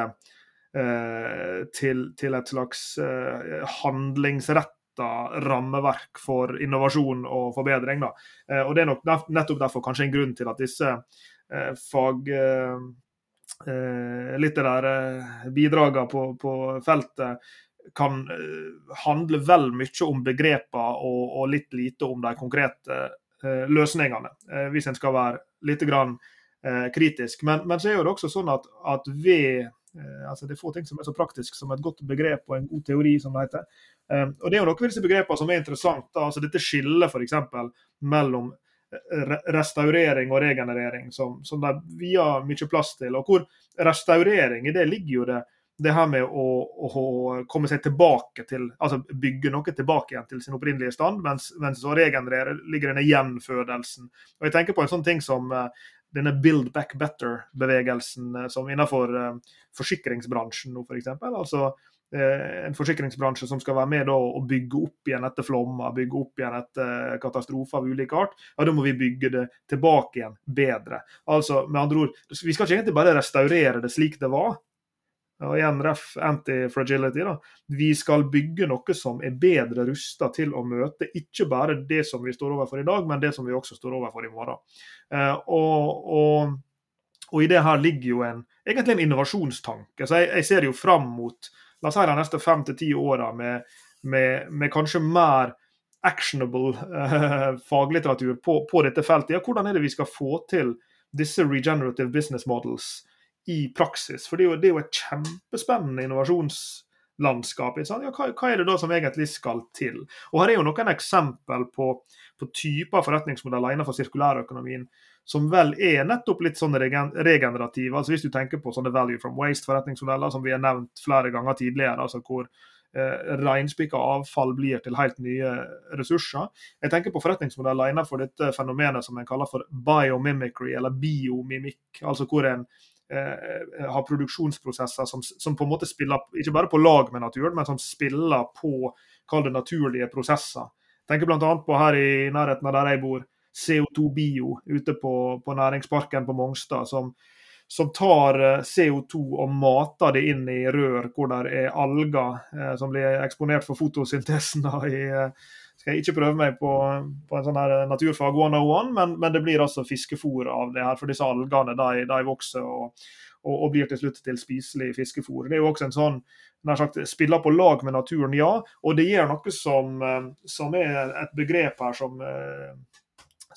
uh, til, til, et slags uh, handlingsrett rammeverk for innovasjon og forbedring. Da. Eh, og Det er nok nettopp derfor kanskje en grunn til at disse eh, fag eh, litterære bidragene på, på, feltet kan handle vel mye om begreper og, og litt lite om de konkrete løsningene, hvis en skal være litt grann kritisk. Men, men, så er det også sånn at, at ved altså Det er få ting som er så praktisk som et godt begrep og en god teori, som det heter. Um, og Det er jo noen av disse begrepene som er interessant. Altså Dette skillet f.eks. mellom eh, restaurering og regenerering, som, som de vier mye plass til. Og hvor restaurering, i det ligger jo det det her med å, å, komme seg tilbake til Altså bygge noe tilbake igjen til sin opprinnelige stand, mens, mens å regenerere ligger denne gjenfødelsen. Og jeg tenker på en sånn ting som denne Build Back Better-bevegelsen uh, som innenfor uh, forsikringsbransjen nå, f.eks. For altså Eh, en forsikringsbransje som skal være med å bygge opp igjen etter flommer, bygge opp igjen etter eh, katastrofer av ulik art, ja, da må vi bygge det tilbake igjen bedre. Altså, med andre ord, Vi skal ikke egentlig bare restaurere det slik det var. Og igjen ref anti-fragility. da, Vi skal bygge noe som er bedre rusta til å møte ikke bare det som vi står overfor i dag, men det som vi også står overfor i morgen. Eh, og, og, og, i det her ligger jo en, egentlig en innovasjonstanke. Så jeg, jeg ser jo fram mot la oss si de neste fem til ti åra med, med, med, kanskje mer actionable eh, faglitteratur på, på, dette feltet. Ja, hvordan er det vi skal få til disse regenerative business models i praksis? For det er jo, det er jo et kjempespennende innovasjonslandskap. Ja, hva, hva, er det da som egentlig skal til? Og Her er jo noen eksempel på, på typer forretningsmodeller innenfor sirkulærøkonomien som vel er nettopp litt sånn regenerative. altså Hvis du tenker på sånne value from waste-forretningsmodeller som vi har nevnt flere ganger tidligere, altså hvor eh, reinspikka avfall blir til helt nye ressurser. Jeg tenker på forretningsmodeller innenfor dette fenomenet som en kaller for biomimicry, eller biomimikk. altså hvor en har produksjonsprosesser som, som, på en måte spiller ikke bare på lag med naturen, men som spiller på kall det naturlige prosesser. Tenker bl.a. på her i nærheten av der jeg bor CO2 Bio ute på, på næringsparken på Mongstad, som, som, tar eh, CO2 og mater det inn i rør hvor det er alger eh, som blir eksponert for fotosyntesen. I, eh, skal ikke prøve meg på, på en sånn her naturfag 101, men, men det blir altså fiskefôr av det her. For disse algene de, de vokser og, og, og, blir til slutt til spiselig fiskefôr. Det er jo også en sånn nær sagt, spiller på lag med naturen, ja. Og det gjør noe som, som er et begrep her som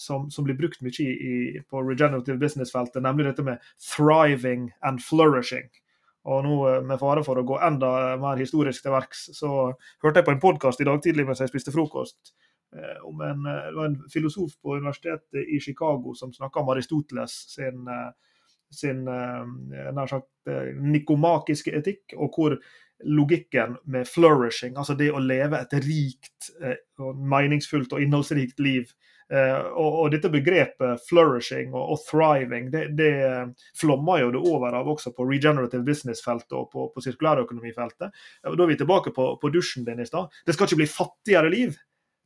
som, som blir brukt mye i, på regenerative business-feltet, nemlig dette med 'thriving and flourishing'. Og nå eh, med fare for å gå enda mer historisk til verks, så hørte jeg på en podkast i dag tidlig mens jeg spiste frokost eh, om en, eh, det var en filosof på universitetet i Chicago som snakka om Aristoteles sin, sin nær sagt nikomakiske etikk, og hvor logikken med 'flourishing', altså det å leve et rikt, meningsfullt og innholdsrikt liv, og, og, dette begrepet 'flourishing' og, og 'thriving' det, det flommer jo det over av også på regenerative business-feltet og på, på sirkulærøkonomifeltet. Da er vi tilbake på, på dusjen din i stad. Det skal ikke bli fattigere liv.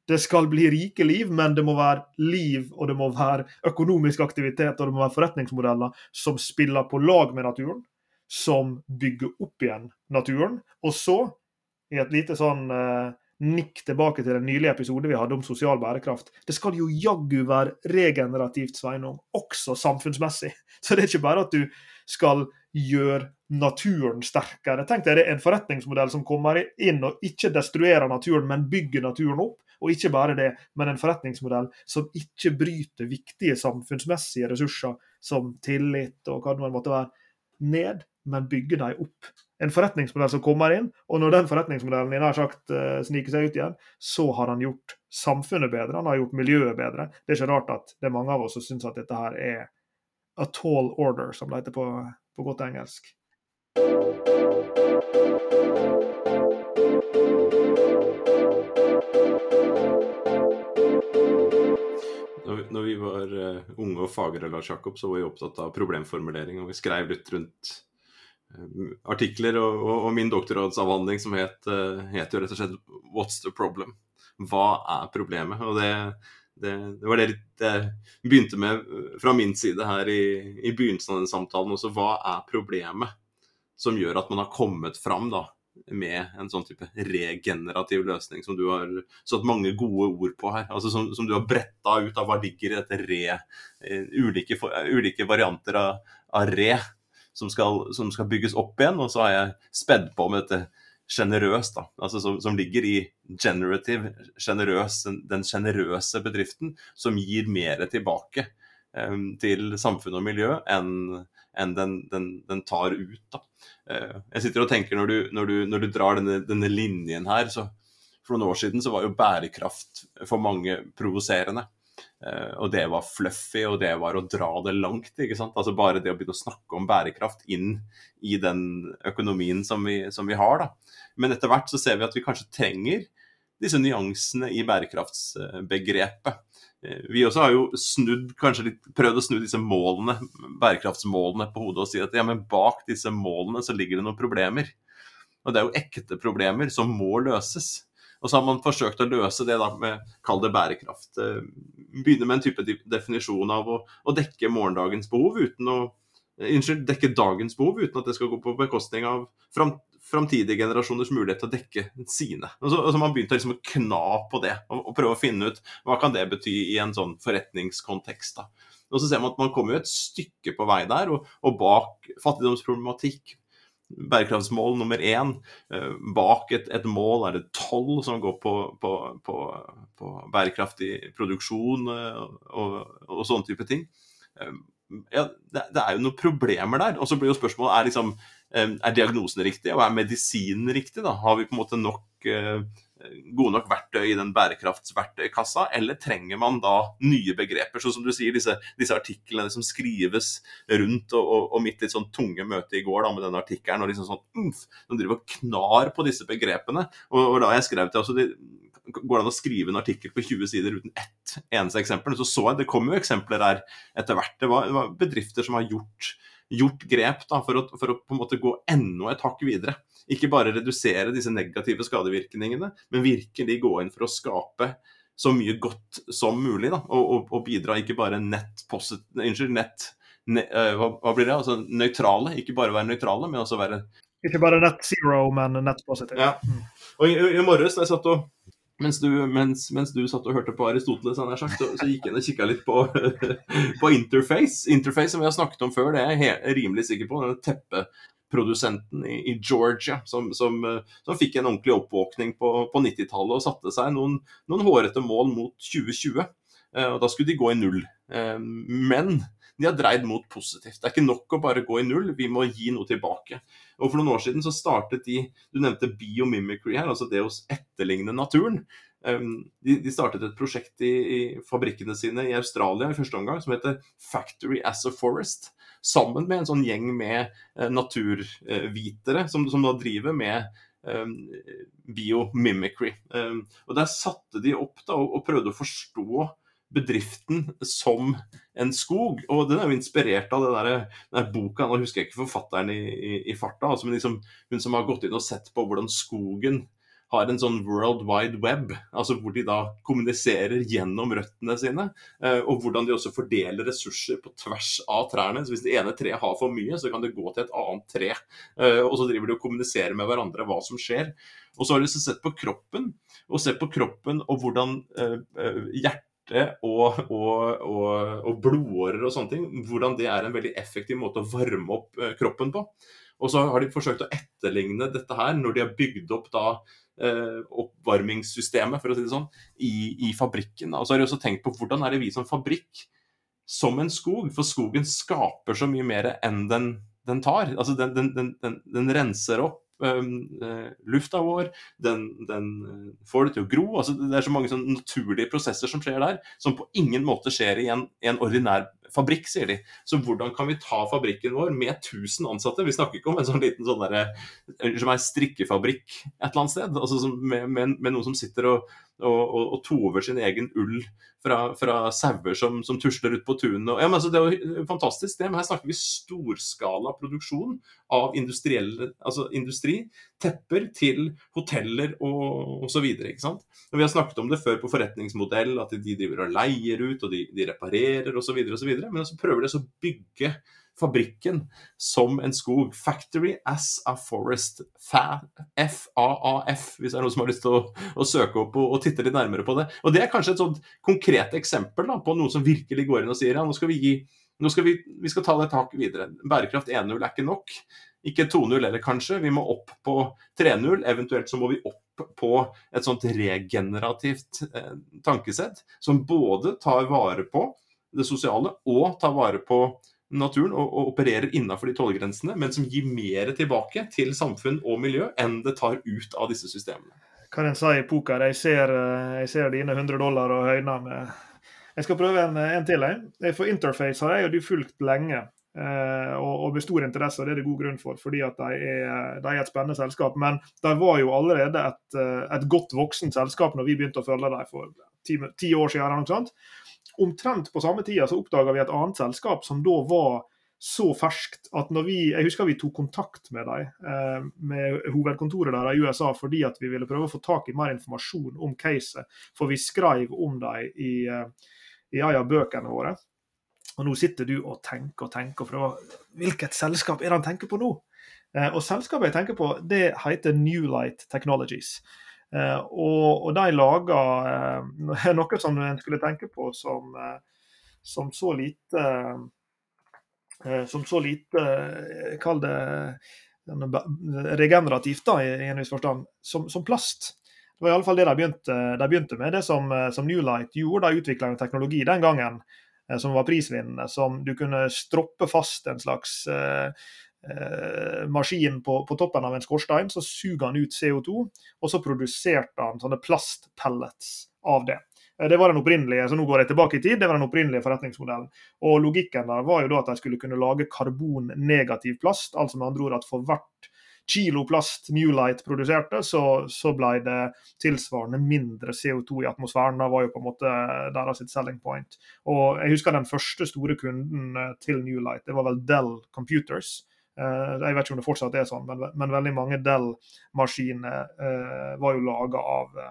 Det skal bli rike liv, men det må være liv, og det må være økonomisk aktivitet og det må være forretningsmodeller som spiller på lag med naturen, som bygger opp igjen naturen. Og så, i et lite sånn uh, nikk tilbake til den nylige episode vi hadde om sosial bærekraft. Det skal jo jaggu være regenerativt, Sveinung, også samfunnsmessig. [laughs] Så det er ikke bare at du skal gjøre naturen sterkere. Tenk deg det er en forretningsmodell som kommer inn og ikke destruerer naturen, men bygger naturen opp. Og ikke bare det, men en forretningsmodell som ikke bryter viktige samfunnsmessige ressurser som tillit og hva det måtte være, ned, men bygger dem opp en forretningsmodell som kommer inn, og når den forretningsmodellen nær sagt uh, sniker seg ut igjen, så har han gjort samfunnet bedre, han har gjort miljøet bedre. Det er ikke rart at det er mange av oss som syns at dette her er a tall order, som det heter på, på godt engelsk.
Når vi var uh, unge og fagre, Lars Jakob, så var vi opptatt av problemformulering. Og vi skrev litt rundt Eh, artikler og, og, og, min doktorgradsavhandling som het, uh, het, jo rett og slett 'What's the problem?' Hva er problemet? Og det, det, det var det jeg begynte med eh, fra min side her i, i begynnelsen av den samtalen også. Hva er problemet som gjør at man har kommet fram da, med en sånn type regenerativ løsning som du har satt mange gode ord på her. altså Som, som du har bretta ut av hva ligger i dette re, ulike, ulike varianter av, av re som skal, som skal, bygges opp igjen. Og så har jeg spedd på med dette sjenerøst, altså som, som, ligger i generative, generøs, den sjenerøse bedriften som gir mer tilbake um, til samfunn og miljø enn enn den, den, den, tar ut. Da. Uh, jeg sitter og tenker når du, når du, når du drar denne, denne, linjen her, så for noen år siden så var jo bærekraft for mange provoserende. Eh, og det var fluffy, og det var å dra det langt. ikke sant? Altså Bare det å begynne å snakke om bærekraft inn i den økonomien som vi, som vi har. da. Men etter hvert så ser vi at vi kanskje trenger disse nyansene i bærekraftsbegrepet. Eh, vi også har jo snudd, kanskje litt, prøvd å snu disse målene, bærekraftsmålene på hodet og si at ja, men bak disse målene så ligger det noen problemer. Og det er jo ekte problemer som må løses. Og så har man forsøkt å løse det da med, kall det bærekraft. Eh, begynne med en type definisjon av å, å dekke morgendagens behov uten å eh, Unnskyld, dekke dagens behov uten at det skal gå på bekostning av fram, framtidige generasjoners mulighet til å dekke sine. Og så, og så man begynte liksom å kna på det og, og, prøve å finne ut hva kan det bety i en sånn forretningskontekst. da. Og så ser man at man kommer jo et stykke på vei der, og, og bak fattigdomsproblematikk, bærekraftsmål nummer én. Bak et, et, mål er det tolv som går på, på, på, på bærekraftig produksjon og, og, og, sånne type ting. Ja, det, det, er jo noen problemer der. Og så blir jo spørsmålet er, liksom, er diagnosen riktig, og er medisinen riktig? da? Har vi på en måte nok gode nok verktøy i den bærekraftsverktøykassa, eller trenger man da nye begreper? Sånn som du sier, disse, disse artiklene som skrives rundt, og, og, og, mitt litt sånn tunge møte i går da, med denne artikkelen, og liksom sånn umf, De driver og knar på disse begrepene. Og, og da jeg skrev til også, det, Går det an å skrive en artikkel på 20 sider uten ett eneste eksempel? Så så jeg, Det kom jo eksempler der etter hvert. Det var, det var bedrifter som har gjort gjort grep da, for, å, for å på en måte gå enda et hakk videre. Ikke bare redusere disse negative skadevirkningene, men virkelig gå inn for å skape så mye godt som mulig. Da, og, og, og bidra ikke bare nett, posit, unnskyld, nett ne, hva, hva, blir det? Altså nøytrale. Ikke bare være nøytrale, men også være
Ikke bare nett zero, men nett positive.
Ja. Og Og i, i morges da jeg satt og mens du, mens, mens du, satt og hørte på Aristoteles, sagt, så, så, gikk jeg inn og kikka litt på, [laughs] på, Interface. Interface som vi har snakket om før, det er jeg rimelig sikker på. Denne teppeprodusenten i, i Georgia som, som, som, fikk en ordentlig oppvåkning på, på 90-tallet og satte seg noen, noen hårete mål mot 2020. Eh, og Da skulle de gå i null. Eh, men de har dreid mot positivt. Det er ikke nok å bare gå i null, vi må gi noe tilbake. Og For noen år siden så startet de Du nevnte biomimicry her, altså det å etterligne naturen. Um, de, de, startet et prosjekt i, i, fabrikkene sine i Australia i første omgang som heter Factory as a Forest. Sammen med en sånn gjeng med uh, naturvitere som, som da driver med um, biomimicry. Um, og Der satte de opp da, og, og prøvde å forstå bedriften som en skog. Og den er jo inspirert av den der, den der boka, nå husker jeg ikke forfatteren i, i, i farta, altså, men liksom, hun som har gått inn og sett på hvordan skogen har en sånn world wide web, altså hvor de da kommuniserer gjennom røttene sine. Eh, og hvordan de også fordeler ressurser på tvers av trærne. Så Hvis det ene treet har for mye, så kan det gå til et annet tre. Eh, og så driver de og kommuniserer med hverandre hva som skjer. Og så har de sett på kroppen, og sett på kroppen og hvordan eh, hjertet hjerte og, og, og, og, blodårer og sånne ting, hvordan det er en veldig effektiv måte å varme opp eh, kroppen på. Og så har de forsøkt å etterligne dette her når de har bygd opp da eh, oppvarmingssystemet for å si det sånn, i, i fabrikken. Og så har de også tenkt på hvordan er det vi som fabrikk, som en skog, for skogen skaper så mye mer enn den, den tar. Altså den, den, den, renser opp lufta vår, den, den, eh, får det til å gro. Altså, det er så mange sånn naturlige prosesser som skjer der, som på ingen måte skjer i en, en ordinær fabrikk, sier de. Så hvordan kan vi ta fabrikken vår med 1000 ansatte? Vi snakker ikke om en sånn liten sånn der, som er strikkefabrikk et eller annet sted. altså med, med, med noen som sitter og, og, og, og tover sin egen ull fra, fra sauer som, som, tusler ut på tunet. Ja, altså, det er jo fantastisk, det. Men her snakker vi storskala produksjon av altså industri. Tepper til hoteller og osv. Vi har snakket om det før på forretningsmodell, at de driver og leier ut, og de, de reparerer osv. Men så prøver de å bygge fabrikken som en skog. Factory as a forest. FAAF, hvis det er noen som har lyst til å, å søke opp og, og, titte litt nærmere på det. Og Det er kanskje et sånt konkret eksempel da, på noe som virkelig går inn og sier ja, nå skal vi gi nå skal vi, vi skal ta det taket videre. Bærekraft 1.0 er ikke nok. Ikke 2.0 heller, kanskje. Vi må opp på 3.0. Eventuelt så må vi opp på et sånt regenerativt eh, tankesett som både tar vare på det sosiale og tar vare på naturen og, og opererer innafor de tålegrensene, men som gir mer tilbake til samfunn og miljø enn det tar ut av disse systemene.
Hva en sa i poker, jeg ser, eh, jeg ser dine 100 dollar og høyner med Jeg skal prøve en, en til. Jeg. For Interface har jeg og du fulgt lenge. Eh, og, med stor interesse, og det er det god grunn for, fordi at de er, de er et spennende selskap. Men de var jo allerede et, eh, et godt voksent selskap når vi begynte å følge dem for ti, ti år siden. Eller noe sånt omtrent på samme tida så oppdaga vi et annet selskap som da var så ferskt at når vi Jeg husker vi tok kontakt med dem, eh, med hovedkontoret der i USA, fordi at vi ville prøve å få tak i mer informasjon om caset. For vi skrev om dem i, eh, i en av bøkene våre. Og nå sitter du og tenker og tenker, for hvilket selskap er det han tenker på nå? Eh, og selskapet jeg tenker på, det heter Newlight Technologies. Eh, og, og, de laga eh, [laughs] noe som en skulle tenke på som, eh, som så lite Som så lite Kall det regenerativt, da, i en viss forstand, som, som plast. Det var i alle fall det de begynte, de begynte med. Det som, som Newlight gjorde, de utvikla en teknologi den gangen som var prisvinnende, som du kunne stroppe fast en slags eh, maskin på, på, toppen av en skorstein. Så suger han ut CO2, og så produserte han sånne plastpellets av det. Eh, det var den opprinnelige så nå går jeg tilbake i tid, det var den opprinnelige forretningsmodellen. Og Logikken der var jo da at de skulle kunne lage karbonnegativ plast. altså med andre ord at For hvert kilo plast Newlight produserte, så, så ble det tilsvarende mindre CO2 i atmosfæren. Det var jo på en måte deres selling point. Og Jeg husker den første store kunden eh, til Newlight, det var vel Dell Computers. Eh, jeg vet ikke om det fortsatt er sånn, men, men veldig mange Dell-maskiner var jo laga av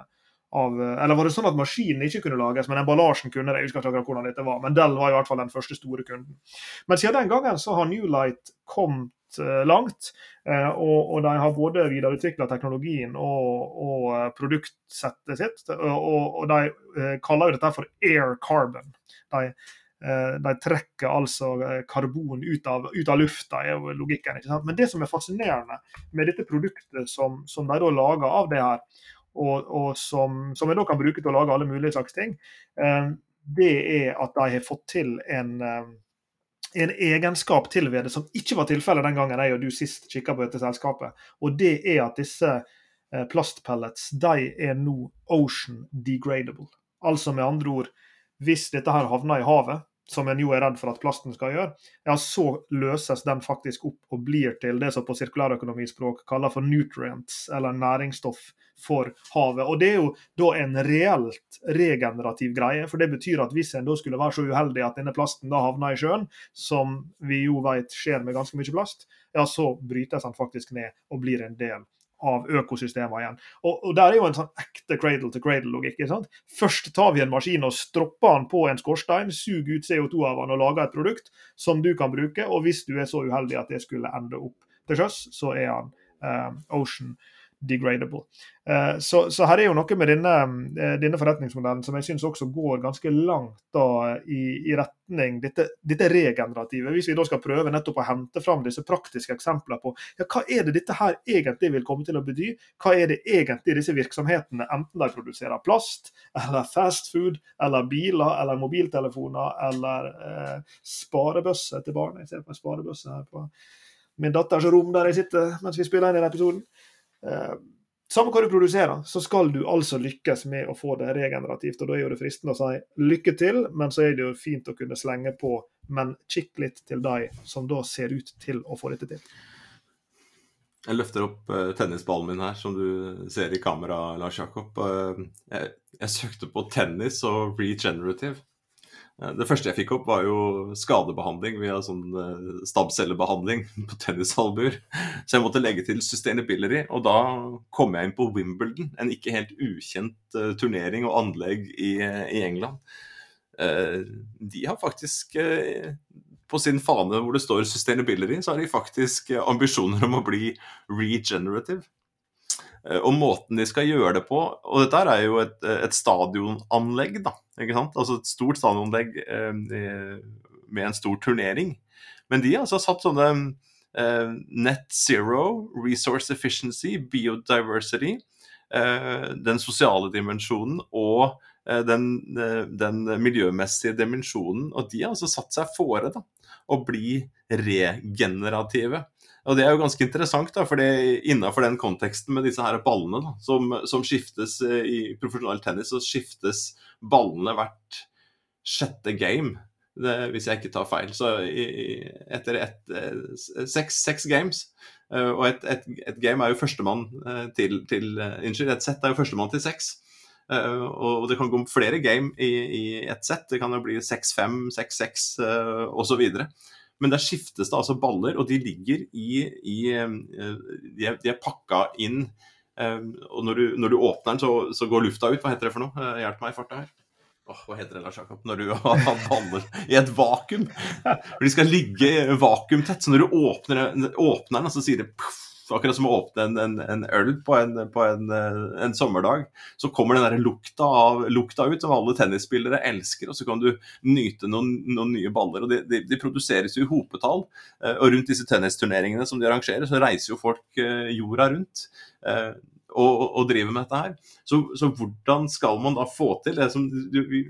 av Eller var det sånn at maskinen ikke kunne lages, men emballasjen kunne det? Jeg husker ikke hvordan dette var, men Dell var i hvert fall den første store kunden. Men siden den gangen så har Newlight kommet eh, langt, eh, og, de har både videreutvikla teknologien og, og, eh, produktsettet sitt. Og de kaller jo dette for air carbon. De, de trekker altså karbon ut av, ut av, lufta, er jo logikken. ikke sant? Men det som er fascinerende med dette produktet som, som de da lager av det her, og, og som, som, vi da kan bruke til å lage alle mulige slags ting, eh, det er at de har fått til en, eh, en egenskap til ved det som ikke var tilfellet den gangen jeg og du sist kikka på dette selskapet. Og det er at disse eh, plastpellets de er nå ocean degradable. Altså med andre ord, hvis dette her havner i havet, som en jo er redd for at plasten skal gjøre, ja, så løses den faktisk opp og blir til det som på sirkulærøkonomispråk kaller for nutrients, eller næringsstoff for havet. Og Det er jo da en reelt regenerativ greie. for Det betyr at hvis en da skulle være så uheldig at denne plasten da havner i sjøen, som vi jo vet skjer med ganske mye plast, ja, så brytes den faktisk ned og blir en del av økosystemet igjen. Og, og Der er jo en sånn ekte cradle to cradle-logikk. Først tar vi en maskin og stropper den på en skorstein, suger ut CO2 av den og lager et produkt som du kan bruke. Og hvis du er så uheldig at det skulle ende opp til sjøs, så er han um, ocean degradable. Eh, så, så, her er jo noe med denne, eh, denne forretningsmodellen som jeg syns også går ganske langt da, i, i, retning dette, dette, regenerative. Hvis vi da skal prøve nettopp å hente fram disse praktiske eksempler på ja, hva er det dette her egentlig vil komme til å bety? Hva er det egentlig disse virksomhetene, enten de produserer plast, eller fast food, eller biler, eller mobiltelefoner, eller eh, sparebøsser til barn. Jeg ser på en sparebøsse her på min datters rom der jeg sitter mens vi spiller inn denne episoden. Eh, samme hva du produserer, så skal du altså lykkes med å få det regenerativt. og Da er jo det fristende å si lykke til, men så er det jo fint å kunne slenge på. Men kikk litt til de som da ser ut til å få dette til.
Jeg løfter opp uh, tennisballen min her, som du ser i kamera, Lars Jakob. Uh, jeg, jeg, søkte på tennis og regenerative. Eh, det første jeg fikk opp, var jo skadebehandling via sånn eh, stabcellebehandling [laughs] på tennisalbuer. Så jeg måtte legge til sustainability, og da kom jeg inn på Wimbledon. En ikke helt ukjent uh, turnering og anlegg i, i England. De har faktisk på sin fane hvor det står 'sustainability', så har de faktisk ambisjoner om å bli regenerative. Eh, og måten de skal gjøre det på Og dette er jo et, et stadionanlegg, da. ikke sant? Altså et stort stadionanlegg eh, med en stor turnering. Men de har altså satt sånne eh, net zero, resource efficiency, biodiversity, eh, den sosiale dimensjonen og eh, den, eh, den, miljømessige dimensjonen. Og de har altså satt seg fore da, å bli regenerative. Og det er jo ganske interessant, da, for innenfor den konteksten med disse her ballene da, som, som, skiftes eh, i profesjonell tennis, så skiftes ballene hvert sjette game. Det, hvis jeg ikke tar feil. Så i, etter et, eh, seks, seks games eh, Og et, et, et, game er jo førstemann til, til Unnskyld, et sett er jo førstemann til seks. Og det kan gå flere game i, i ett sett. Det kan jo bli 6-5, 6-6 osv. Men der skiftes det altså baller, og de ligger i, i eh, de, er, de er pakka inn eh, Og når du, når du åpner den, så, så, går lufta ut. Hva heter det for noe? Eh, hjelp meg i farta her. Åh, hva heter det, Lars Jakob, når du [laughs] har baller i et vakuum? De skal ligge vakuumtett. Så når du åpner, åpner den, så sier det puff, Så akkurat som å åpne en, en, en øl på, en, på en, sommerdag, så kommer den der lukta, av, lukta ut som alle tennisspillere elsker, og så kan du nyte noen, noen nye baller. og de, de, de, produseres jo i hopetall. Og rundt disse tennisturneringene som de arrangerer, så reiser jo folk jorda rundt og, og, driver med dette her. Så, så, hvordan skal man da få til det som du, vi,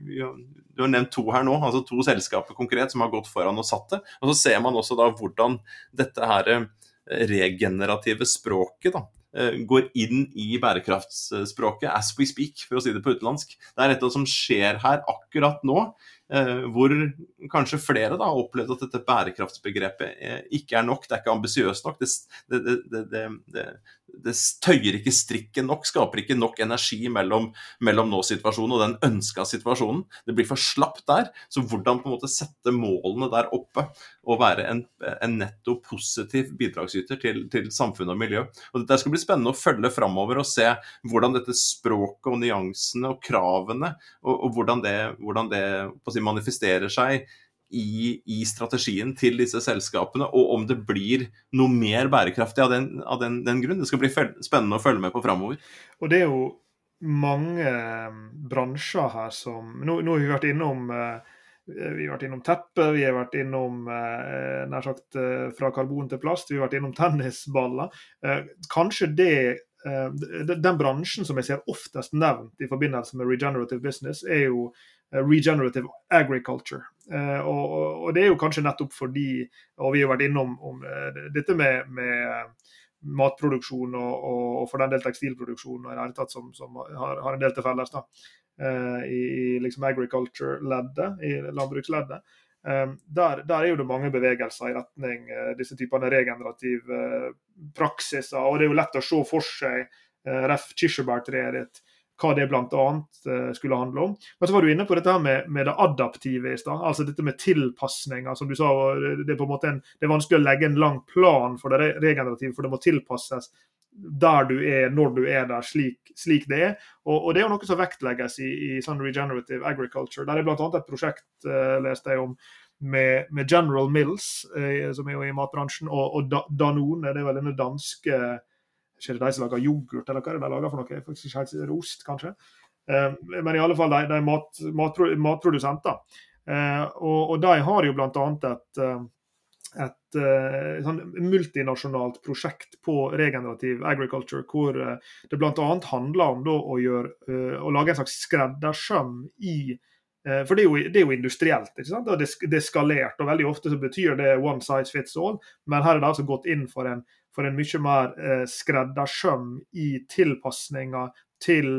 du har nevnt to her nå, altså to selskaper konkret som har gått foran og satt det. Og så ser man også da hvordan dette her eh, regenerative språket da, eh, går inn i bærekraftsspråket as we speak, for å si det på utenlandsk. Det er dette som skjer her akkurat nå. Eh, hvor kanskje flere da har opplevd at dette bærekraftsbegrepet ikke er nok, det er ikke ambisiøst nok. Det, det, det, det tøyer ikke strikken nok, skaper ikke nok energi mellom, mellom nå-situasjonen og den ønska situasjonen. Det blir for slapt der. Så hvordan på en måte sette målene der oppe og være en, en netto positiv bidragsyter til, til samfunn og miljø. Og Dette skal bli spennende å følge framover og se hvordan dette språket og nyansene og kravene og, og hvordan det, hvordan det si, manifesterer seg i, i, strategien til disse selskapene, og om det blir noe mer bærekraftig av den, av den, den grunn. Det skal bli spennende å følge med på framover.
Og det er jo mange eh, bransjer her som Nå, nå har vi vært innom eh, vi har vært innom teppe, vi har vært innom eh, nær sagt fra karbon til plast, vi har vært innom tennisballer. Kanskje det Den bransjen som jeg ser oftest nevnt i forbindelse med regenerative business, er jo regenerative agriculture. Uh, og, og, det er jo kanskje nettopp fordi, og vi har vært innom om, uh, dette med, med matproduksjon og, og, for den del tekstilproduksjon og i det tatt som, som har, har, en del til felles da, i, i liksom agriculture-leddet, i landbruksleddet. Der, der, er jo det mange bevegelser i retning disse typene regenerative praksiser. og Det er jo lett å se for seg ref. kirsebærtreet ditt hva det bl.a. Eh, skulle handle om. Men så var du inne på dette her med, med det adaptive i stad. Altså dette med tilpasninger. Som du sa, det er på en måte en, det er vanskelig å legge en lang plan for det regenerative, for det må tilpasses der du er, når du er der, slik, slik det er. Og, og, det er jo noe som vektlegges i, i sånn regenerative agriculture. Der er bl.a. et prosjekt uh, leste jeg om med, med General Mills, uh, som er jo i matbransjen, og, og Danone, det er vel denne danske ikke det de som lager yoghurt, eller hva er det de lager for noe? Faktisk ikke helt Ost, kanskje. Eh, men i alle fall, de, de er mat, matprodusenter. Eh, og, og, de har jo bl.a. et, eh, et, et sånn multinasjonalt prosjekt på regenerativ agriculture, hvor det bl.a. handler om da, å, gjøre, å lage en slags skreddersøm i for det er, jo, det er jo, industrielt ikke sant? og det, er skalert. og Veldig ofte så betyr det one size fits all, men her er det altså gått inn for en for en mye mer eh, skreddersøm i tilpasninger til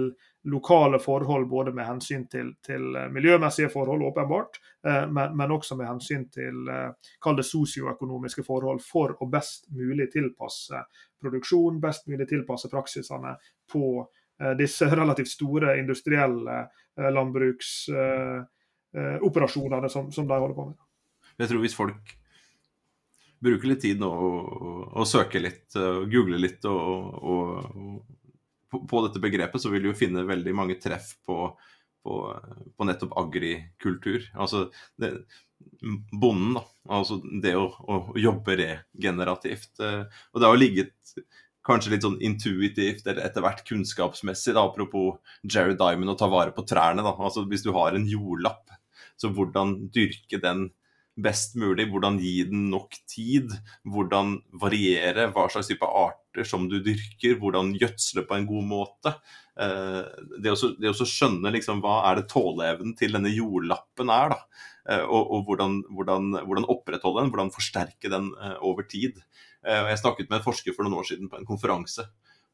lokale forhold, både med hensyn til, til eh, miljømessige forhold, åpenbart, eh, men, men, også med hensyn til kall det sosioøkonomiske forhold, for å best mulig tilpasse produksjon, best mulig tilpasse praksisene på disse [laughs] relativt store industrielle landbruksoperasjonene som, som de holder på med.
Jeg tror hvis folk bruker litt tid nå og, og søker litt, og googler litt og, og, på, på, dette begrepet, så vil du jo finne veldig mange treff på, på, på nettopp agrikultur. Altså det, bonden, da. Altså det å, å, jobbe regenerativt. Eh, og det har ligget kanskje litt sånn intuitivt eller etter hvert kunnskapsmessig, da, apropos Jerry Diamond å ta vare på trærne. da, altså Hvis du har en jordlapp, så hvordan dyrke den best mulig, hvordan gi den nok tid, hvordan variere hva slags type arter som du dyrker, hvordan gjødsle på en god måte. Eh, det å skjønne liksom, hva er det tåleevnen til denne jordlappen er, da. Eh, og, og hvordan, hvordan, hvordan, opprettholde den, hvordan forsterke den eh, over tid. Jeg snakket med en forsker for noen år siden på en konferanse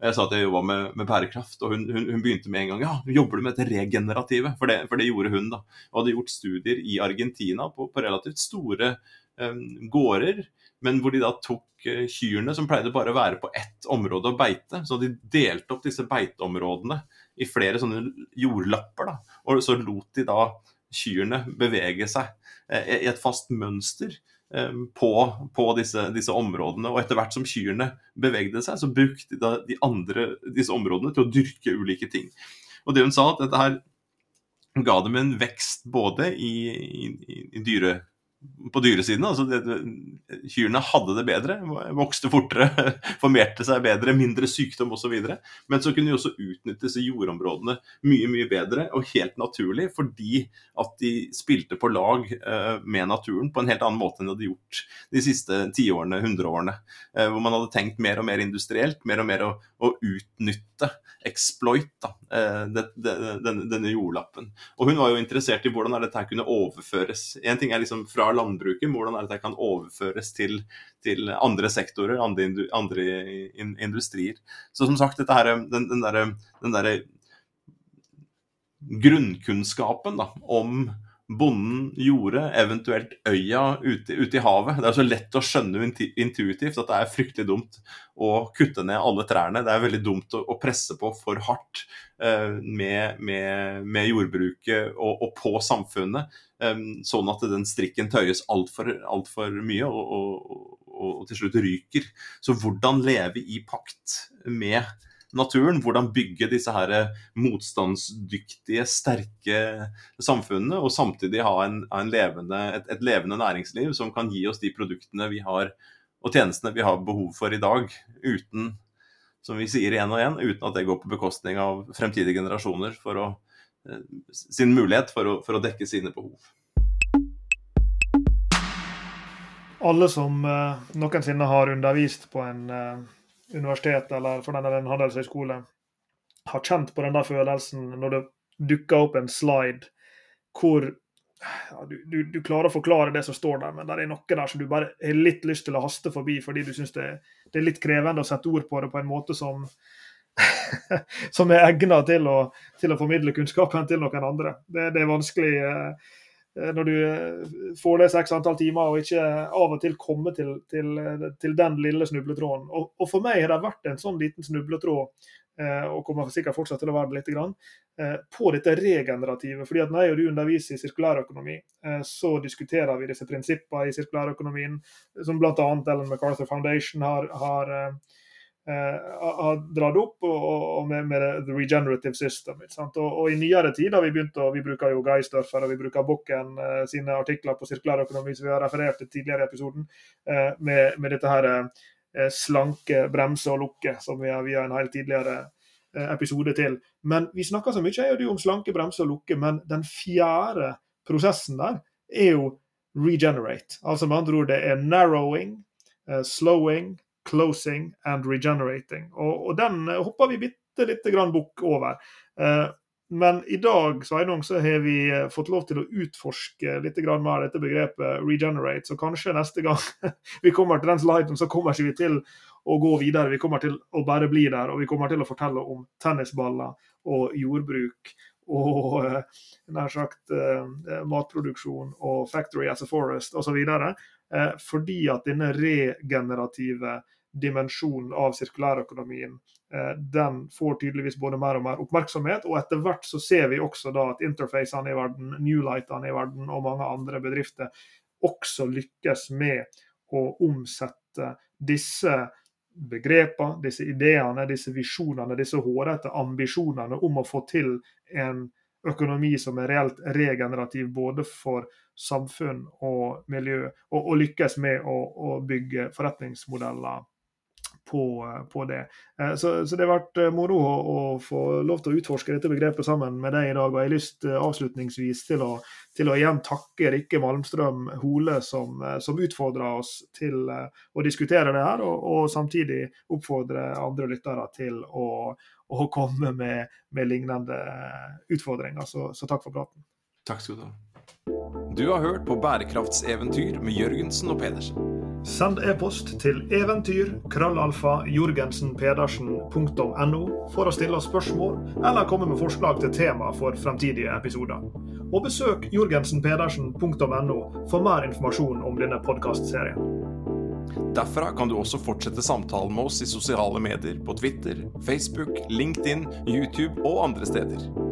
jeg sa at jeg jobba med, med, bærekraft, og hun, hun, hun, begynte med en gang ja, jobber du med dette regenerative? For det, for det gjorde hun. da. Og hadde gjort studier i Argentina på, på relativt store um, gårder, men hvor de da tok uh, kyrne som pleide bare å være på ett område og beite. Så de delte opp disse beiteområdene i flere sånne jordlapper. da, Og så lot de da kyrne bevege seg i et fast mønster Eh, på, på disse, disse, områdene. Og etter hvert som kyrne bevegde seg, så brukte de de andre disse områdene til å dyrke ulike ting. Og det hun sa, at dette her ga dem en vekst både i, i, i dyre, på dyresiden. Altså kyrne hadde det bedre, vokste fortere, [laughs] formerte seg bedre, mindre sykdom osv. Men så kunne de også utnytte disse jordområdene mye mye bedre og helt naturlig, fordi at de spilte på lag eh, med naturen på en helt annen måte enn de hadde gjort de siste tiårene, hundreårene. Eh, hvor man hadde tenkt mer og mer industrielt, mer og mer å, å utnytte, exploit, da, eh, denne, denne, jordlappen. Og hun var jo interessert i hvordan dette kunne overføres. En ting er liksom fra landbruket, hvordan er det kan overføres til, til andre sektorer, andre, andre, industrier. Så som sagt, dette her, den, den derre der grunnkunnskapen da, om bonden gjorde, eventuelt øya ute, ute, i havet. Det er så lett å skjønne intuitivt at det er fryktelig dumt å kutte ned alle trærne. Det er veldig dumt å, å presse på for hardt eh, med, med, med, jordbruket og, og på samfunnet, eh, sånn at den strikken tøyes altfor alt for mye og, og, og, til slutt ryker. Så hvordan leve i pakt med naturen. Hvordan bygge disse her motstandsdyktige, sterke samfunnene, og samtidig ha en, en levende, et, et, levende næringsliv som kan gi oss de produktene vi har, og tjenestene vi har behov for i dag, uten som vi sier igjen og igjen, uten at det går på bekostning av fremtidige generasjoner for å, eh, sin mulighet for å, for å dekke sine behov.
Alle som uh, noensinne har undervist på en universitet eller for den en handelshøyskole har kjent på den der følelsen når det dukker opp en slide hvor ja, du, du, du, klarer å forklare det som står der, men det er noe der som du bare har litt lyst til å haste forbi fordi du syns det, det, er litt krevende å sette ord på det på en måte som [laughs] som er egnet til å, til å formidle kunnskapen til noen andre. Det, det er vanskelig. Eh, når du eh, får det seks antall timer og ikke av og til kommer til, til, til den lille snubletråden. Og, og, for meg har det vært en sånn liten snubletråd, eh, og kommer sikkert fortsatt til å være det litt, grann, på dette regenerative. fordi at Når jeg og du underviser i sirkulærøkonomi, så diskuterer vi disse prinsippene i sirkulærøkonomien, som bl.a. Ellen MacArthur Foundation har, har Eh, har dratt opp og, og med, med, the regenerative system. Og, og, I nyere tid har vi begynt å, vi bruker jo Geisdorfer og vi bruker Bokken uh, sine artikler på sirkulærøkonomi som vi har referert til tidligere i episoden, uh, med, med, dette her uh, slanke, bremse og lukke, som vi har, vi har en helt tidligere episode til. Men vi snakker så mye jeg om slanke, bremse og lukke, men den fjerde prosessen der er jo regenerate. Altså med andre ord det er narrowing, slowing, closing and regenerating. Og, og den eh, hopper vi bitte lite grann bukk over. Eh, men i dag Sveinung, så har vi eh, fått lov til å utforske litt mer dette begrepet regenerate. Så kanskje neste gang [laughs] vi kommer til den sliden, så kommer ikke vi til å gå videre. Vi kommer til å bare bli der, og vi kommer til å fortelle om tennisballer og jordbruk og nær sagt matproduksjon og factory as a forest osv. Eh, fordi at denne regenerative dimensjonen av sirkulærøkonomien eh, den får tydeligvis både mer og mer oppmerksomhet. Og etter hvert så ser vi også da at interfacene i verden, Newlightene i verden og mange andre bedrifter også lykkes med å omsette disse begrepene, disse ideene, disse visjonene, disse hårete ambisjonene om å få til en økonomi som er reelt regenerativ både for samfunn og miljø, og, og lykkes med å, å, bygge forretningsmodeller på, på det. Eh, så, så, det har vært eh, moro å, å, få lov til å utforske dette begrepet sammen med deg i dag. og Jeg har lyst eh, avslutningsvis til å, til å igjen takke Rikke Malmstrøm Hole, som, som utfordra oss til å diskutere det her, og, og samtidig oppfordre andre lyttere til å, å komme med, med, lignende utfordringer. Så, så takk for praten.
Takk skal du ha. Du har hørt på Bærekraftseventyr med Jørgensen og Pedersen.
Send e-post til eventyr krøllalfa jorgensenpedersen.no for å stille spørsmål eller komme med forslag til tema for fremtidige episoder. Og besøk jorgensenpedersen.no for mer informasjon om denne podkastserien.
Derfra kan du også fortsette samtalen med oss i sosiale medier på Twitter, Facebook, LinkedIn, YouTube og andre steder.